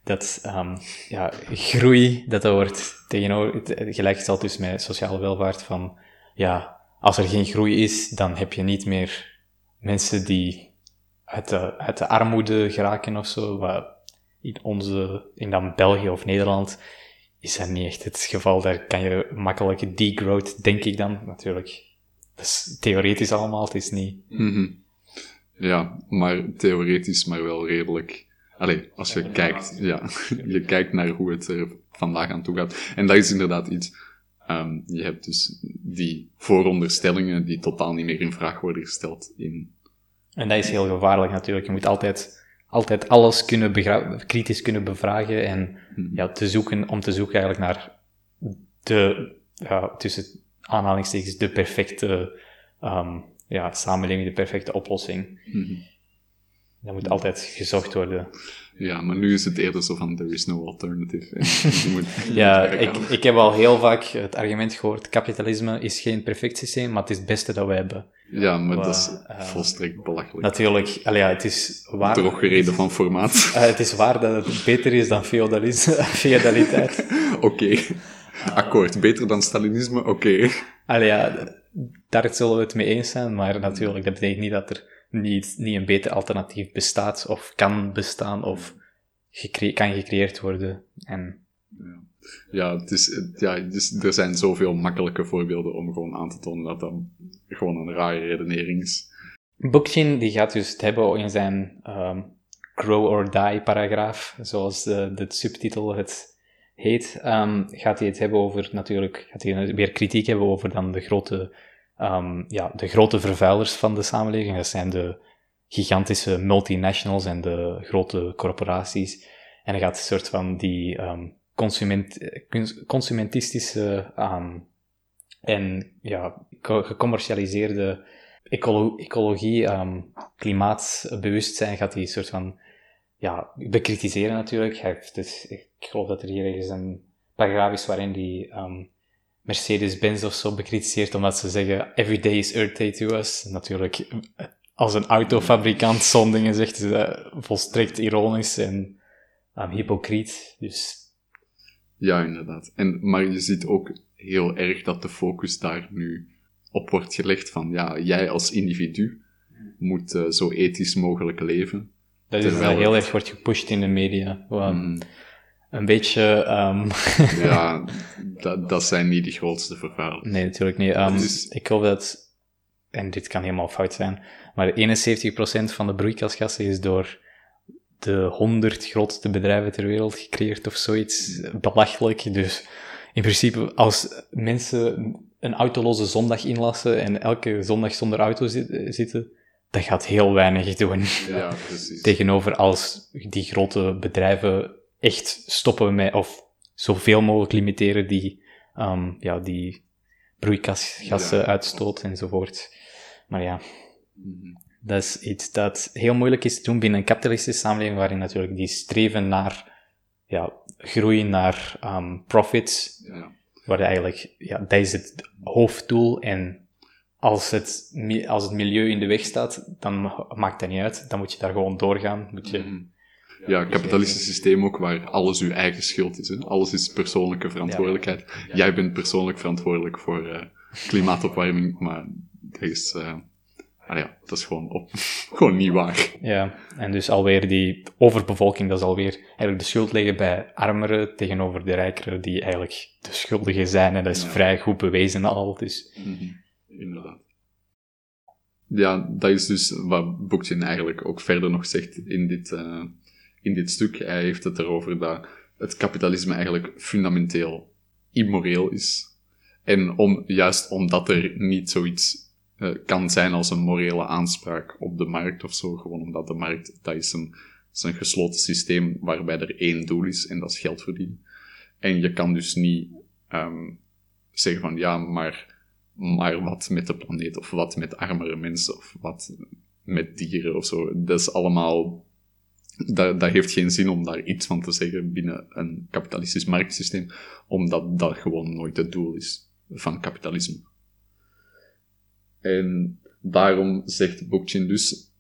Dat um, ja, groei, dat dat wordt tegenover, gelijkgesteld dus met sociale welvaart van, ja, als er geen groei is, dan heb je niet meer mensen die uit de, uit de armoede geraken of zo. Wat in onze, in dan België of Nederland, is dat niet echt het geval. Daar kan je makkelijk degrowth, denk ik dan. Natuurlijk, dat is theoretisch allemaal, het is niet... Mm Ja, maar theoretisch, maar wel redelijk. Allee, als je kijkt, ja, je kijkt naar hoe het er vandaag aan toe gaat. En dat is inderdaad iets Um, je hebt dus die vooronderstellingen die totaal niet meer in vraag worden gesteld in... En dat is heel gevaarlijk natuurlijk. Je moet altijd, altijd alles kunnen kritisch kunnen bevragen en hmm. ja, te zoeken, om te zoeken eigenlijk naar de, ja, tussen aanhalingstekens, de perfecte um, ja, samenleving, de perfecte oplossing. Hmm. Dat moet altijd gezocht worden. Ja, maar nu is het eerder zo van, there is no alternative. moet, ja, ik, ik heb al heel vaak het argument gehoord, kapitalisme is geen perfect systeem, maar het is het beste dat we hebben. Ja, maar dat is uh, volstrekt belachelijk. Natuurlijk, allee, ja, het is waar... Droggereden van formaat. Uh, het is waar dat het beter is dan feodaliteit. Oké. Akkoord, beter dan Stalinisme, oké. Okay. Allee, ja, daar zullen we het mee eens zijn, maar natuurlijk, dat betekent niet dat er niet, niet een beter alternatief bestaat of kan bestaan of kan gecreëerd worden. En... Ja, het is, ja dus er zijn zoveel makkelijke voorbeelden om gewoon aan te tonen dat dat gewoon een rare redenering is. Bookchin die gaat dus het hebben in zijn um, Grow or Die paragraaf, zoals de, de subtitel het heet, um, gaat hij het hebben over, natuurlijk, gaat hij weer kritiek hebben over dan de grote um, ja, de grote vervuilers van de samenleving. Dat zijn de gigantische multinationals en de grote corporaties. En dan gaat een soort van die um, consument, consumentistische um, en ja, gecommercialiseerde ecolo ecologie, klimaatbewustzijn gaat een soort van ja, bekritiseren natuurlijk. Dus, ik geloof dat er hier ergens een paragraaf is waarin um, Mercedes-Benz of zo bekritiseerd omdat ze zeggen every day is Earth Day to us. Natuurlijk, als een autofabrikant zo'n dingen zegt, is dat volstrekt ironisch en um, hypocriet. Dus... Ja, inderdaad. En, maar je ziet ook heel erg dat de focus daar nu op wordt gelegd van, ja, jij als individu moet uh, zo ethisch mogelijk leven. Dat is wel heel erg wordt gepusht in de media. Wow. Mm een beetje... Um... ja, dat, dat zijn niet de grootste vervuilers. Nee, natuurlijk niet. Um, Ik hoop dat, en dit kan helemaal fout zijn, maar 71% van de broeikasgassen is door de 100 grootste bedrijven ter wereld gecreëerd of zoiets. Belachelijk. Dus in principe, als mensen een autoloze zondag inlassen en elke zondag zonder auto zitten, dat gaat heel weinig doen. Ja, precies. Tegenover als die grote bedrijven echt stoppen met, of zoveel mogelijk limiteren die, um, ja, die broeikasgassen ja. uitstoot enzovoort. Maar ja, Dat is iets dat heel moeilijk is te doen binnen een kapitalistische samenleving, waarin natuurlijk die streven naar ja, groei, naar um, profits, Ja. waar eigenlijk, ja, dat is het hoofddoel. En als het, als het milieu in de weg staat, dan maakt dat niet uit. Dan moet je daar gewoon doorgaan. Moet je, Mhm. Ja, kapitalistisch systeem ook, waar alles uw eigen schuld is. Hè? Alles is persoonlijke verantwoordelijkheid. Jij bent persoonlijk verantwoordelijk voor eh, klimaatopwarming, maar dat is, eh, ah ja, dat is gewoon, op, gewoon niet waar. Ja, en dus alweer die overbevolking, dat is alweer eigenlijk de schuld leggen bij armeren tegenover de rijkeren, die eigenlijk de schuldigen zijn. En dat is Ja. vrij goed bewezen al. Dus Inderdaad. Ja, dat is dus wat Boekchin eigenlijk ook verder nog zegt in dit, eh, in dit stuk. Hij heeft het erover dat het kapitalisme eigenlijk fundamenteel immoreel is. En om, juist omdat er niet zoiets eh, kan zijn als een morele aanspraak op de markt of zo, gewoon omdat de markt, dat is een, een gesloten systeem waarbij er één doel is en dat is geld verdienen. En je kan dus niet ehm, zeggen van ja, maar maar wat met de planeet, of wat met armere mensen, of wat met dieren of zo. Dat is allemaal. Dat, dat heeft geen zin om daar iets van te zeggen binnen een kapitalistisch marktsysteem, omdat dat gewoon nooit het doel is van kapitalisme. En daarom zegt Bookchin dus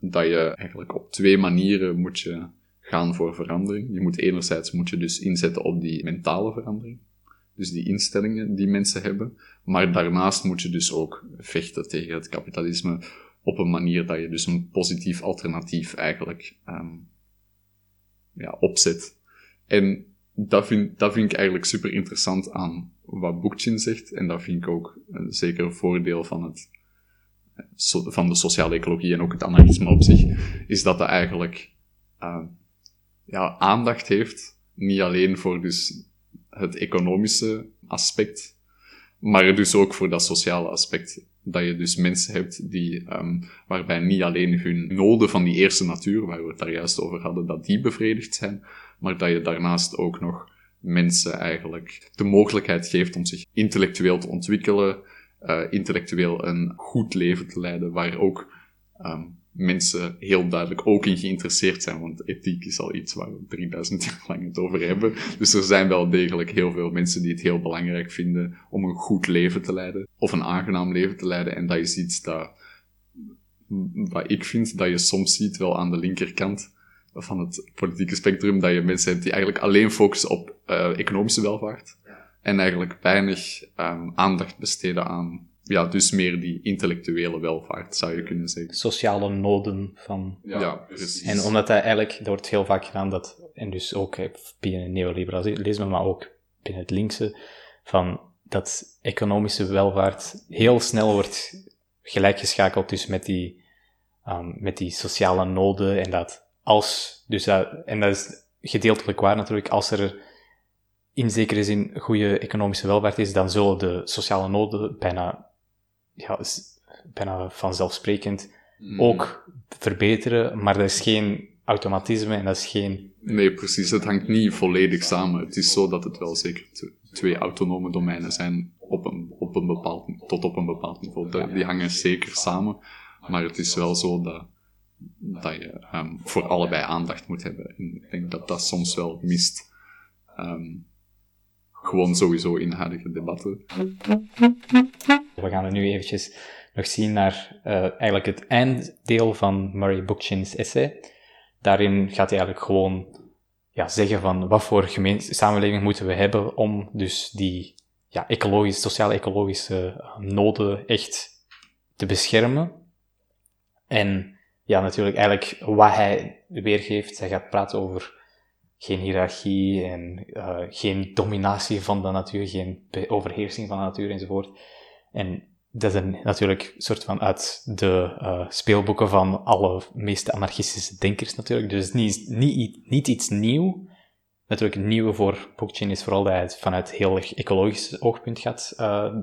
dat je eigenlijk op twee manieren moet je gaan voor verandering. Je moet enerzijds moet je dus inzetten op die mentale verandering, dus die instellingen die mensen hebben, maar daarnaast moet je dus ook vechten tegen het kapitalisme op een manier dat je dus een positief alternatief eigenlijk ehm, ja, opzet. En dat vind, dat vind ik eigenlijk super interessant aan wat Bookchin zegt. En dat vind ik ook een zeker voordeel van, het, van de sociale ecologie en ook het anarchisme op zich, is dat dat eigenlijk eh, ja, aandacht heeft, niet alleen voor dus het economische aspect, maar dus ook voor dat sociale aspect. Dat je dus mensen hebt die, ehm, waarbij niet alleen hun noden van die eerste natuur, waar we het daar juist over hadden, dat die bevredigd zijn, maar dat je daarnaast ook nog mensen eigenlijk de mogelijkheid geeft om zich intellectueel te ontwikkelen, eh, intellectueel een goed leven te leiden, waar ook ehm, mensen heel duidelijk ook in geïnteresseerd zijn, want ethiek is al iets waar we 3000 jaar lang het over hebben. Dus er zijn wel degelijk heel veel mensen die het heel belangrijk vinden om een goed leven te leiden, of een aangenaam leven te leiden, en dat is iets dat, wat ik vind, dat je soms ziet wel aan de linkerkant van het politieke spectrum, dat je mensen hebt die eigenlijk alleen focussen op eh, economische welvaart, en eigenlijk weinig ehm, aandacht besteden aan ja, dus meer die intellectuele welvaart, zou je kunnen zeggen. sociale noden van Ja, precies. En omdat dat eigenlijk, dat wordt heel vaak gedaan, dat, en dus ook binnen het neoliberalisme, maar ook binnen het linkse, van dat economische welvaart heel snel wordt gelijkgeschakeld dus met die, um, met die sociale noden en dat als, dus dat, en dat is gedeeltelijk waar natuurlijk, als er in zekere zin goede economische welvaart is, dan zullen de sociale noden bijna, ja, bijna vanzelfsprekend Mm. ook verbeteren, maar dat is geen automatisme en dat is geen... Nee, precies. Het hangt niet volledig samen. Het is zo dat het wel zeker twee autonome domeinen zijn op een, op een bepaald, tot op een bepaald niveau. Die hangen zeker samen, maar het is wel zo dat, dat je ehm, voor allebei aandacht moet hebben. En ik denk dat dat soms wel mist. Ehm, gewoon sowieso in huidige debatten. We gaan er nu eventjes nog zien naar eh, eigenlijk het einddeel van Murray Bookchin's essay. Daarin gaat hij eigenlijk gewoon ja, zeggen van wat voor samenleving moeten we hebben om dus die ja, ecologisch, sociaal-ecologische eh, noden echt te beschermen. En ja, natuurlijk eigenlijk wat hij weergeeft, hij gaat praten over geen hiërarchie en eh, geen dominatie van de natuur, geen overheersing van de natuur enzovoort. En dat is een, natuurlijk soort van uit de eh, speelboeken van alle meeste anarchistische denkers natuurlijk. Dus niet, niet, niet iets nieuw. Natuurlijk, het nieuwe voor Bookchin is vooral dat hij het vanuit heel erg ecologisch oogpunt gaat eh,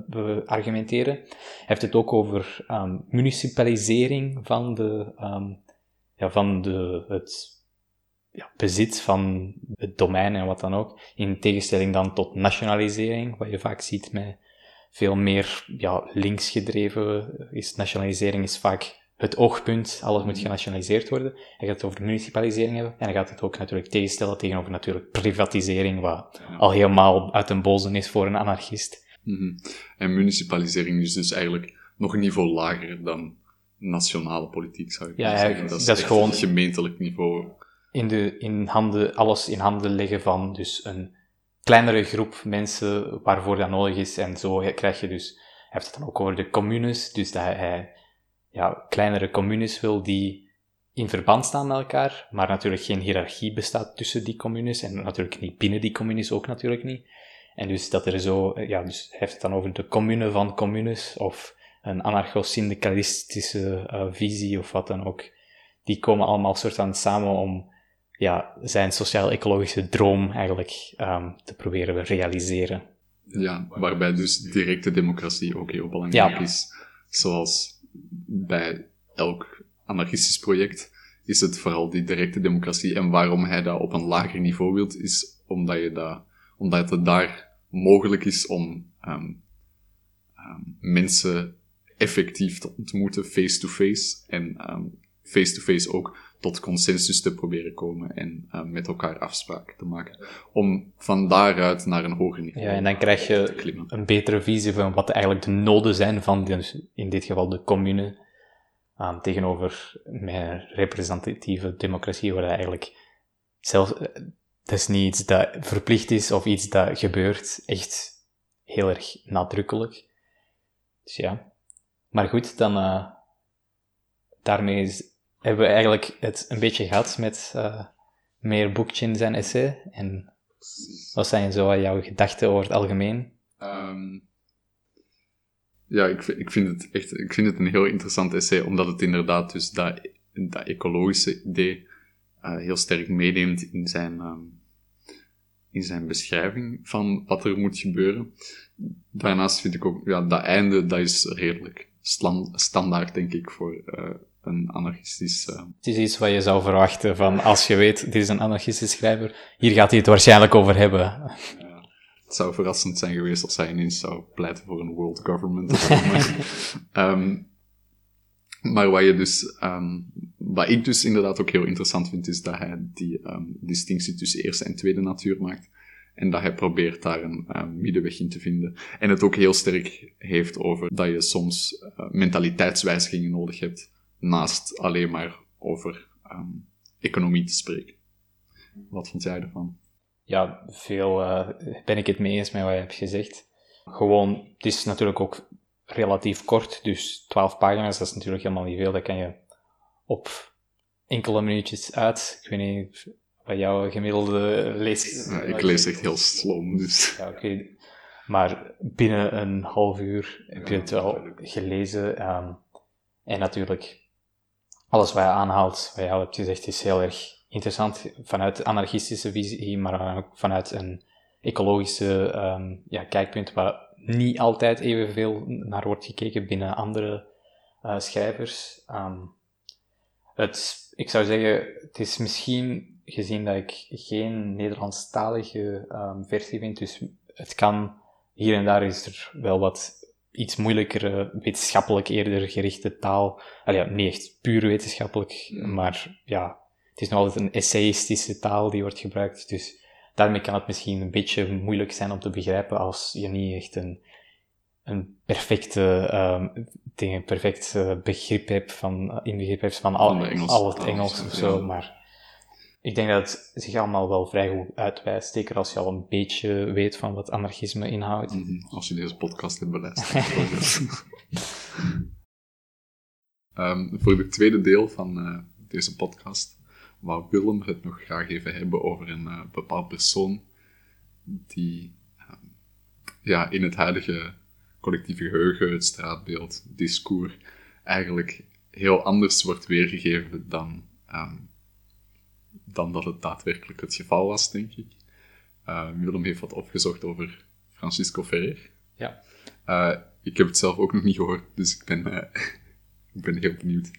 argumenteren. Hij heeft het ook over ehm, municipalisering van, de, ehm, ja, van de, het ja, bezit van het domein en wat dan ook. In tegenstelling dan tot nationalisering, wat je vaak ziet met veel meer ja, links gedreven is. Nationalisering is vaak het oogpunt, alles moet genationaliseerd worden. Hij gaat het over municipalisering hebben. En hij gaat het ook natuurlijk tegenstellen tegenover natuurlijk privatisering, wat al helemaal uit een bozen is voor een anarchist. Mhm. En municipalisering is dus eigenlijk nog een niveau lager dan nationale politiek, zou ik Ja, zeggen. Dat is, dat is gewoon- gemeentelijk niveau. In de, in handen, alles in handen leggen van dus een kleinere groep mensen waarvoor dat nodig is. En zo krijg je dus, hij heeft het dan ook over de communes, dus dat hij ja, kleinere communes wil die in verband staan met elkaar, maar natuurlijk geen hiërarchie bestaat tussen die communes en natuurlijk niet binnen die communes ook natuurlijk niet. En dus dat er zo, ja, dus hij heeft het dan over de commune van communes of een anarcho-syndicalistische eh, visie of wat dan ook. Die komen allemaal soort van samen om ja, zijn sociaal-ecologische droom eigenlijk ehm, te proberen realiseren. Ja, waarbij dus directe democratie ook heel belangrijk Ja. is. Zoals bij elk anarchistisch project is het vooral die directe democratie. En waarom hij dat op een lager niveau wilt, is omdat, je dat, omdat het daar mogelijk is om ehm, mensen effectief te ontmoeten, face-to-face. en ehm, face-to-face ook tot consensus te proberen komen en ehm, met elkaar afspraken te maken. Om van daaruit naar een hoger niveau Ja, en dan krijg je een betere visie van wat eigenlijk de noden zijn van, dus in dit geval de commune, tegenover mijn representatieve democratie, waar eigenlijk zelfs, eh, dat is niet iets dat verplicht is of iets dat gebeurt, echt heel erg nadrukkelijk. Dus ja. Maar goed, dan, eh, daarmee is, hebben we eigenlijk het een beetje gehad met eh, meer in zijn essay. En wat zijn zo jouw gedachten over het algemeen? Ehm, ja, ik, ik, vind het echt ik vind het een heel interessant essay, omdat het inderdaad dus dat, dat ecologische idee eh, heel sterk meeneemt in zijn, ehm, in zijn beschrijving van wat er moet gebeuren. Daarnaast vind ik ook, ja, dat einde, dat is redelijk standaard, denk ik, voor eh, een anarchistisch... eh, Het is iets wat je zou verwachten van als je weet, dit is een anarchistische schrijver, hier gaat hij het waarschijnlijk over hebben. Het zou verrassend zijn geweest als hij ineens zou pleiten voor een world government. of zo, maar, wat, je dus, ehm, wat ik dus inderdaad ook heel interessant vind, is dat hij die ehm, distinctie tussen eerste en tweede natuur maakt. En dat hij probeert daar een middenweg in te vinden. En het ook heel sterk heeft over dat je soms eh, mentaliteitswijzigingen nodig hebt, naast alleen maar over ehm, economie te spreken. Wat vond jij ervan? Ja, veel eh, ben ik het mee eens met wat je hebt gezegd. Gewoon, het is natuurlijk ook relatief kort, dus 12 pagina's, dat is natuurlijk helemaal niet veel. Dat kan je op enkele minuutjes uit. Ik weet niet wat jouw gemiddelde lees... Ja, ik lees echt heel sloom, dus... Ja, oké. Maar binnen een half uur heb je het wel gelezen. ehm, en natuurlijk, alles wat je aanhaalt, wat je al hebt gezegd, is heel erg interessant vanuit anarchistische visie, maar ook vanuit een ecologische ehm, ja, kijkpunt, waar niet altijd evenveel naar wordt gekeken binnen andere eh, schrijvers. Ehm, het, ik zou zeggen, het is misschien, gezien dat ik geen Nederlandstalige ehm, versie vind, dus het kan, hier en daar is er wel wat iets moeilijkere, wetenschappelijk eerder gerichte taal. Allee, ja, niet echt puur wetenschappelijk, maar ja, het is nog altijd een essayistische taal die wordt gebruikt, dus daarmee kan het misschien een beetje moeilijk zijn om te begrijpen als je niet echt een, een perfecte, ehm ding, een perfect eh, begrip hebt van, inbegrip hebt van al, Van al het Engels of zo, maar ik denk dat het zich allemaal wel vrij goed uitwijst, zeker als je al een beetje weet van wat anarchisme inhoudt. Mhm, Als je deze podcast hebt beluisterd. Ehm, voor het tweede deel van eh, deze podcast wou Willem het nog graag even hebben over een eh, bepaald persoon die ehm, ja, in het huidige collectieve geheugen, het straatbeeld, discours, eigenlijk heel anders wordt weergegeven dan, ehm, dan dat het daadwerkelijk het geval was, denk ik. Eh, Willem heeft wat opgezocht over Francisco Ferrer. Ja. Eh, ik heb het zelf ook nog niet gehoord, dus ik ben, eh, ik ben heel benieuwd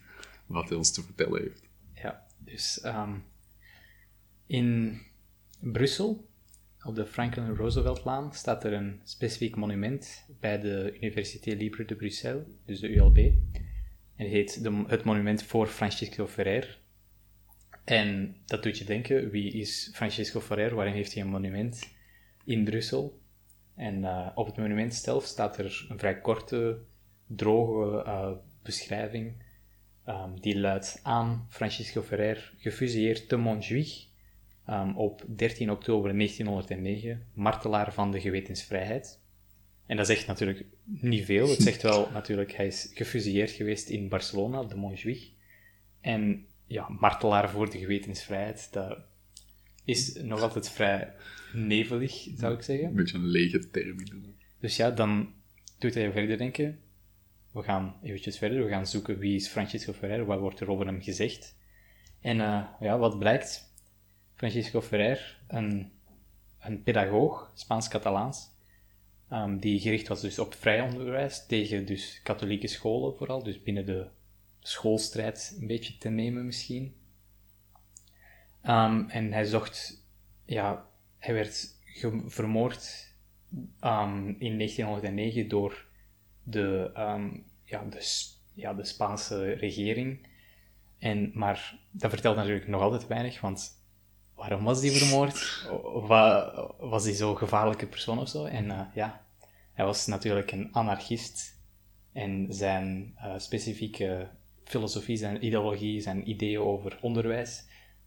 wat hij ons te vertellen heeft. Ja, dus ehm, in Brussel, op de Franklin Rooseveltlaan, staat er een specifiek monument bij de Université Libre de Bruxelles, dus de ULB. En het heet de, het monument voor Francisco Ferrer. En dat doet je denken, wie is Francisco Ferrer? Waarom heeft hij een monument in Brussel? En uh, op het monument zelf staat er een vrij korte, droge uh, beschrijving. Um, die luidt aan Francisco Ferrer, gefusilleerd te Montjuïc um, op 13 oktober 1909, martelaar van de gewetensvrijheid. En dat zegt natuurlijk niet veel. Het zegt wel natuurlijk, hij is gefusilleerd geweest in Barcelona, de Montjuïc. En ja, martelaar voor de gewetensvrijheid, dat is nog altijd vrij nevelig, zou ik zeggen. Een beetje een lege term. Dus ja, dan doet hij verder denken. We gaan eventjes verder, we gaan zoeken wie is Francisco Ferrer, wat wordt er over hem gezegd. En uh, ja, wat blijkt? Francisco Ferrer, een, een pedagoog, Spaans-Catalaans, um, die gericht was dus op vrij onderwijs, tegen dus katholieke scholen vooral, dus binnen de schoolstrijd een beetje te nemen misschien. Um, en hij zocht, ja, hij werd vermoord um, in 1909 door de, um, ja, de, ja, de Spaanse regering. En, maar dat vertelt natuurlijk nog altijd weinig, want waarom was die vermoord? Was hij zo'n gevaarlijke persoon of zo? En uh, ja, hij was natuurlijk een anarchist. En zijn uh, specifieke filosofie, zijn ideologie, zijn ideeën over onderwijs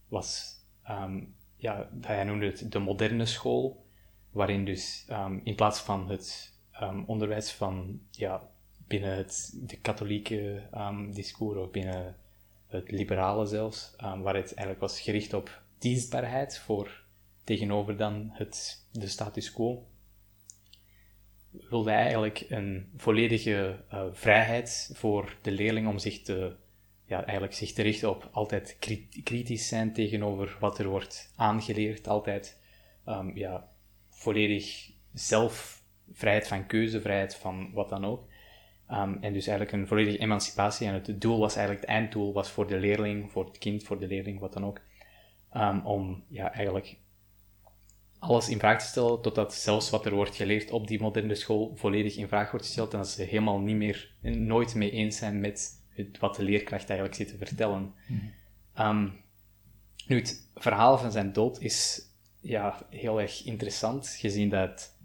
was, um, ja, hij noemde het de moderne school, waarin dus um, in plaats van het um, onderwijs van, ja, binnen het de katholieke discours of binnen het liberale zelfs, waar het eigenlijk was gericht op dienstbaarheid voor tegenover dan het, de status quo, wilde hij eigenlijk een volledige uh, vrijheid voor de leerling om zich te ja, eigenlijk zich te richten op altijd kritisch zijn tegenover wat er wordt aangeleerd. Altijd um, ja, volledig zelf, vrijheid van keuze, vrijheid van wat dan ook. Um, en dus eigenlijk een volledige emancipatie. En het doel was eigenlijk, het einddoel was voor de leerling, voor het kind, voor de leerling, wat dan ook. Um, om ja, eigenlijk alles in vraag te stellen, totdat zelfs wat er wordt geleerd op die moderne school volledig in vraag wordt gesteld en dat ze helemaal niet meer, nooit mee eens zijn met wat de leerkracht eigenlijk zit te vertellen. Mm. nu, het verhaal van zijn dood is ja, heel erg interessant, gezien dat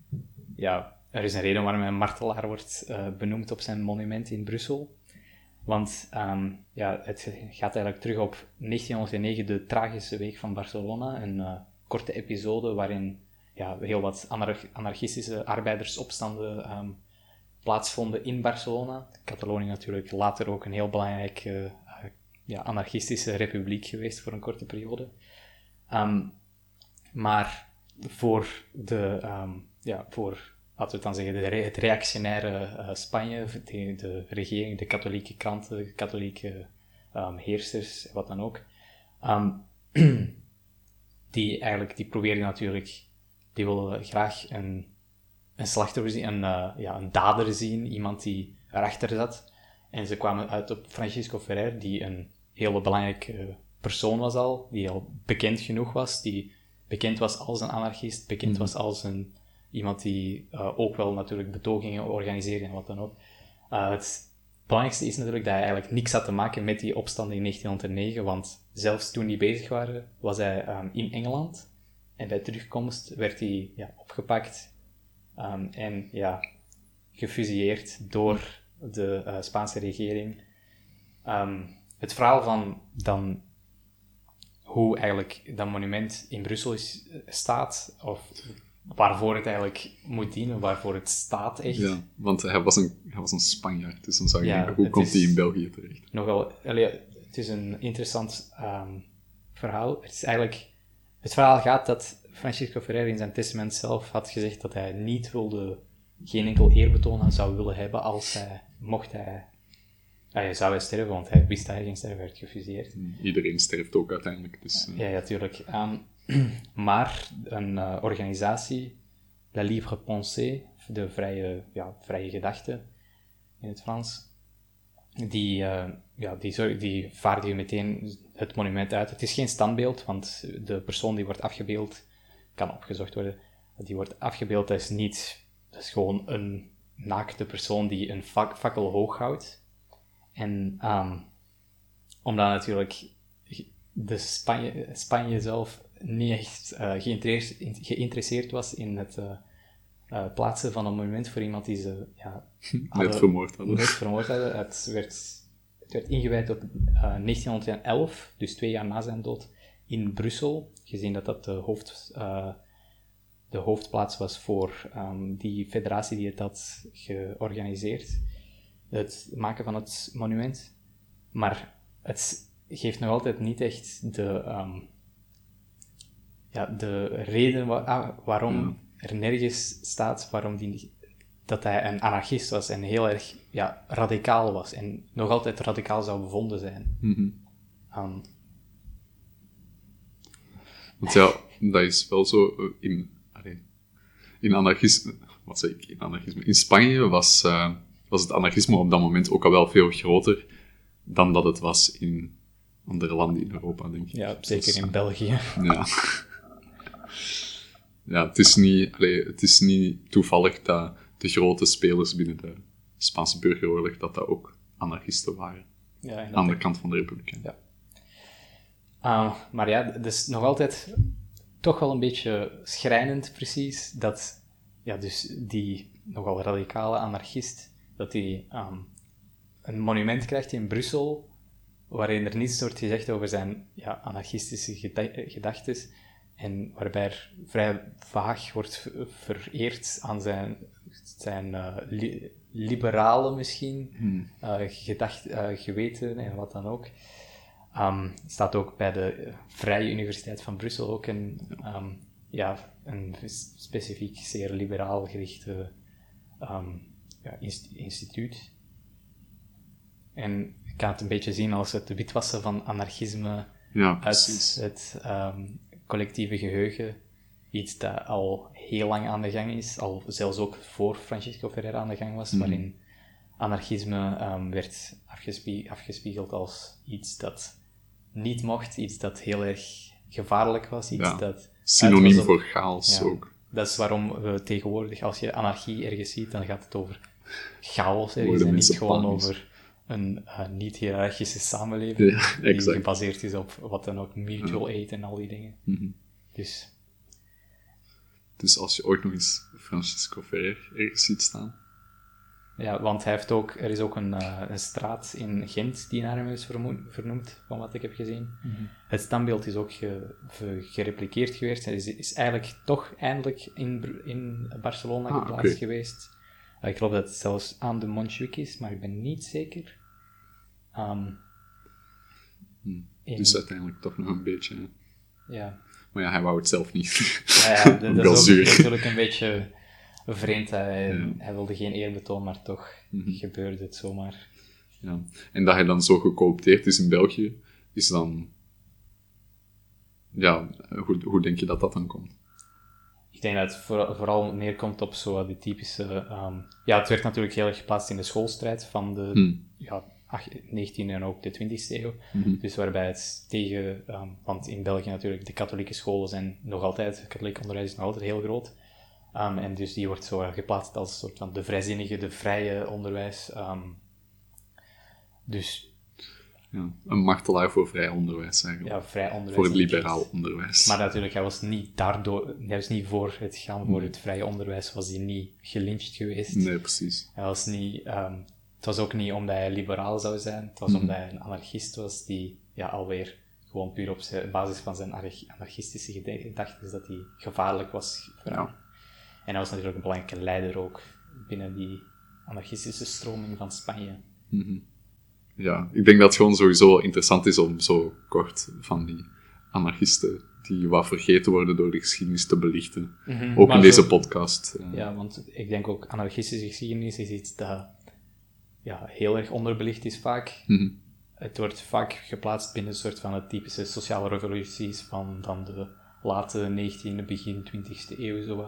ja, er is een reden waarom hij een martelaar wordt uh, benoemd op zijn monument in Brussel. Want um, ja, het gaat eigenlijk terug op 1909, de tragische week van Barcelona. Een uh, korte episode waarin ja, heel wat anarchistische arbeidersopstanden um, plaatsvonden in Barcelona. Catalonië natuurlijk later ook een heel belangrijke uh, ja, anarchistische republiek geweest voor een korte periode. Um, maar voor de, um, ja, voor, laten we het dan zeggen, de, het reactionaire uh, Spanje, de, de, regering, de katholieke kranten, de katholieke heersers, wat dan ook, die eigenlijk, die probeerden natuurlijk, die willen graag een een slachtoffer zien, een, uh, ja, een dader zien, iemand die erachter zat. En ze kwamen uit op Francisco Ferrer, die een hele belangrijke persoon was al, die al bekend genoeg was, die bekend was als een anarchist, bekend mhm. was als een, iemand die uh, ook wel natuurlijk betogingen organiseerde en wat dan ook. Uh, het belangrijkste is natuurlijk dat hij eigenlijk niks had te maken met die opstand in 1909, want zelfs toen die bezig waren, was hij um, in Engeland. En bij terugkomst werd hij ja, opgepakt, Um, en ja, gefusilleerd door de uh, Spaanse regering. Um, het verhaal van dan hoe eigenlijk dat monument in Brussel is, eh, staat, of waarvoor het eigenlijk moet dienen, waarvoor het staat echt. Ja, want hij was een, hij was een Spanjaard, dus dan zou je ja, denken, hoe komt hij in België terecht? Nogal, het is een interessant um, verhaal. Het is eigenlijk, het verhaal gaat dat Francisco Ferrer in zijn testament zelf had gezegd dat hij niet wilde, geen enkel eerbetoon aan zou willen hebben als hij, mocht hij, hij zou hij sterven, want hij wist dat hij geen sterven werd gefuseerd. Hmm, iedereen sterft ook uiteindelijk. Dus, uh... Ja, natuurlijk. Um, maar een uh, organisatie, La Libre Pensée, de vrije, ja, vrije gedachte in het Frans, die, uh, ja, die, die vaardigen meteen het monument uit. Het is geen standbeeld, want de persoon die wordt afgebeeld kan opgezocht worden. Die wordt afgebeeld, dat is niet, dat is gewoon een naakte persoon die een fakkel hoog houdt. En um, omdat natuurlijk de Spanje, Spanje zelf niet echt uh, geïnteresseerd, was in het uh, uh, plaatsen van een monument voor iemand die ze ja, net vermoord hadden. Net vermoord hadden. Het werd, het werd ingewijd op 1911, dus twee jaar na zijn dood, in Brussel, gezien dat dat de, hoofd, de hoofdplaats was voor um, die federatie die het had georganiseerd. Het maken van het monument. Maar het geeft nog altijd niet echt de, um, ja, de reden ah, waarom er nergens staat waarom die, dat hij een anarchist was en heel erg ja, radicaal was en nog altijd radicaal zou bevonden zijn. Mm um, Want ja, dat is wel zo eh, in, in anarchisme, wat zeg ik, in anarchisme, in Spanje was, uh, was het anarchisme op dat moment ook al wel veel groter dan dat het was in andere landen in Europa, denk ik. Ja, zeker dus, in België. Ja. ja, het is, niet, allee, het is niet toevallig dat de grote spelers binnen de Spaanse burgeroorlog, dat dat ook anarchisten waren. Ja, aan de kant van de Republiek. Ja. Uh, maar ja, het is nog altijd toch wel een beetje schrijnend, precies, dat ja, dus die nogal radicale anarchist, dat hij um, een monument krijgt in Brussel waarin er niets wordt gezegd over zijn ja, anarchistische gedachten en waarbij er vrij vaag wordt vereerd aan zijn, zijn uh, li liberale misschien hmm. uh, gedacht, uh, geweten en wat dan ook. Um, staat ook bij de Vrije Universiteit van Brussel ook een, um, ja, een specifiek zeer liberaal gerichte um, ja, instituut. En ik kan het een beetje zien als het witwassen van anarchisme ja, uit het collectieve geheugen. Iets dat al heel lang aan de gang is, al zelfs ook voor Francisco Ferrer aan de gang was, Mhm. waarin anarchisme um, werd afgespie afgespiegeld als iets dat niet mocht, iets dat heel erg gevaarlijk was, iets Ja. dat... Synoniem op- voor chaos Ja. ook. Dat is waarom we tegenwoordig, als je anarchie ergens ziet, dan gaat het over chaos ergens en niet gewoon panisch. over een eh, niet-hierarchische samenleving Ja, die exact. gebaseerd is op wat dan ook mutual aid en al die dingen. Mhm. Dus Dus als je ooit nog eens Francisco Ferrer ergens ziet staan. ja, want hij heeft ook, er is ook een, eh, een straat in Gent die naar hem is vernoemd, van wat ik heb gezien. Het standbeeld is ook ge- gerepliceerd geweest. Hij is, is eigenlijk toch eindelijk in, in Barcelona Ah, geplaatst geweest. Eh, ik geloof dat het zelfs aan de Montjuïc is, maar ik ben niet zeker. Ehm, Hmm. in- Dus uiteindelijk toch nog een beetje. ja. Maar ja, hij wou het zelf niet. Ja, ja, dat, is ook natuurlijk een beetje vreemd. Hij, Ja. hij wilde geen eerbetoon, maar toch Mhm. gebeurde het zomaar. Ja. En dat hij dan zo gecoopteerd is in België, is dan... Ja, hoe, hoe denk je dat dat dan komt? Ik denk dat het voor- vooral neerkomt op zo die typische... ehm, ja, het werd natuurlijk heel erg geplaatst in de schoolstrijd van de Hmm. ja, ach- 19e en ook de 20e eeuw. Mhm. Dus waarbij het tegen... ehm, want in België natuurlijk, de katholieke scholen zijn nog altijd... Het katholiek onderwijs is nog altijd heel groot. Ehm, en dus die wordt zo geplaatst als een soort van de vrijzinnige, de vrije onderwijs. Dus Ja, een martelaar voor vrij onderwijs eigenlijk. ja, vrij onderwijs. voor het liberaal onderwijs. Maar natuurlijk, hij was niet daardoor... Hij was niet voor het gaan voor het vrije onderwijs, was hij niet gelyncht geweest. Nee, precies. Hij was niet... ehm, het was ook niet omdat hij liberaal zou zijn. Het was Mhm. omdat hij een anarchist was die ja, alweer gewoon puur op zijn- basis van zijn anarch- anarchistische gedachten dat hij gevaarlijk was voor hem. Ja. En hij was natuurlijk een belangrijke leider ook binnen die anarchistische stroming van Spanje. Mhm. Ja, ik denk dat het gewoon sowieso interessant is om zo kort van die anarchisten die wat vergeten worden door de geschiedenis te belichten. Ook Maar in deze podcast. eh. Ja, want ik denk ook anarchistische geschiedenis is iets dat ja, heel erg onderbelicht is vaak. Mhm. Het wordt vaak geplaatst binnen een soort van de typische sociale revoluties van dan de late 19e, begin 20e eeuw. Zo.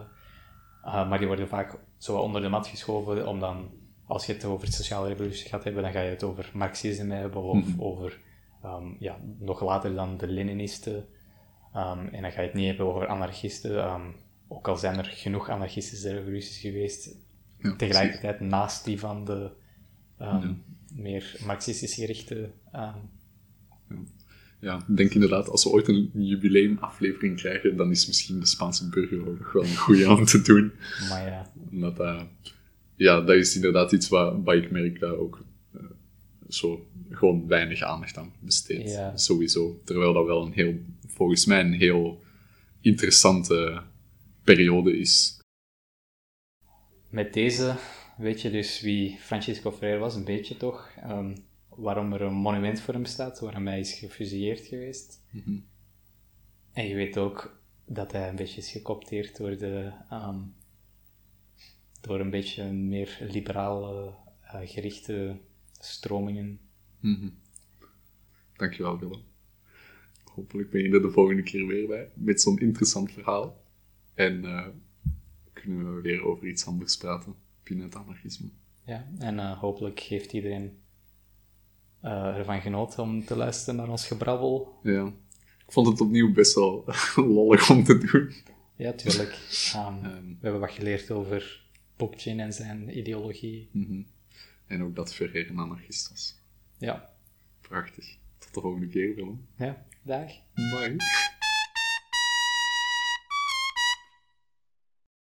Uh, maar die worden vaak zo onder de mat geschoven om dan, als je het over de sociale revolutie gaat hebben, dan ga je het over marxisme hebben of Mhm. over, ehm, ja, nog later dan de Leninisten. Ehm, en dan ga je het niet hebben over anarchisten, ehm, ook al zijn er genoeg anarchistische revoluties geweest, Ja, tegelijkertijd naast die van de meer marxistisch gerichte ehm, Ja, ik denk inderdaad, als we ooit een jubileumaflevering krijgen, dan is misschien de Spaanse burgeroorlog wel een goede om te doen. maar ja, Omdat dat, ja, dat is inderdaad iets waar, waar ik merk dat ook eh, zo gewoon weinig aandacht aan besteedt. Ja. Sowieso. Terwijl dat wel een heel, volgens mij, een heel interessante periode is. met deze weet je dus wie Francisco Freire was, een beetje toch. Ehm, waarom er een monument voor hem staat, waarom hij is gefusilleerd geweest. Mhm. En je weet ook dat hij een beetje is gekopteerd door de... ehm, door een beetje meer liberaal eh, gerichte stromingen. Mhm. Dankjewel, Willem. Hopelijk ben je er de volgende keer weer bij met zo'n interessant verhaal. En eh, kunnen we weer over iets anders praten binnen het anarchisme. Ja, en eh, hopelijk heeft iedereen ervan genoten om te luisteren naar ons gebrabbel. Ja. Ik vond het opnieuw best wel lollig om te doen. Ja, tuurlijk. Ehm, Ehm. we hebben wat geleerd over Bookchin en zijn ideologie. Mhm. En ook dat Ferrer een anarchist was. Ja, Prachtig. Tot de volgende keer, Willem. ja dag. Bye.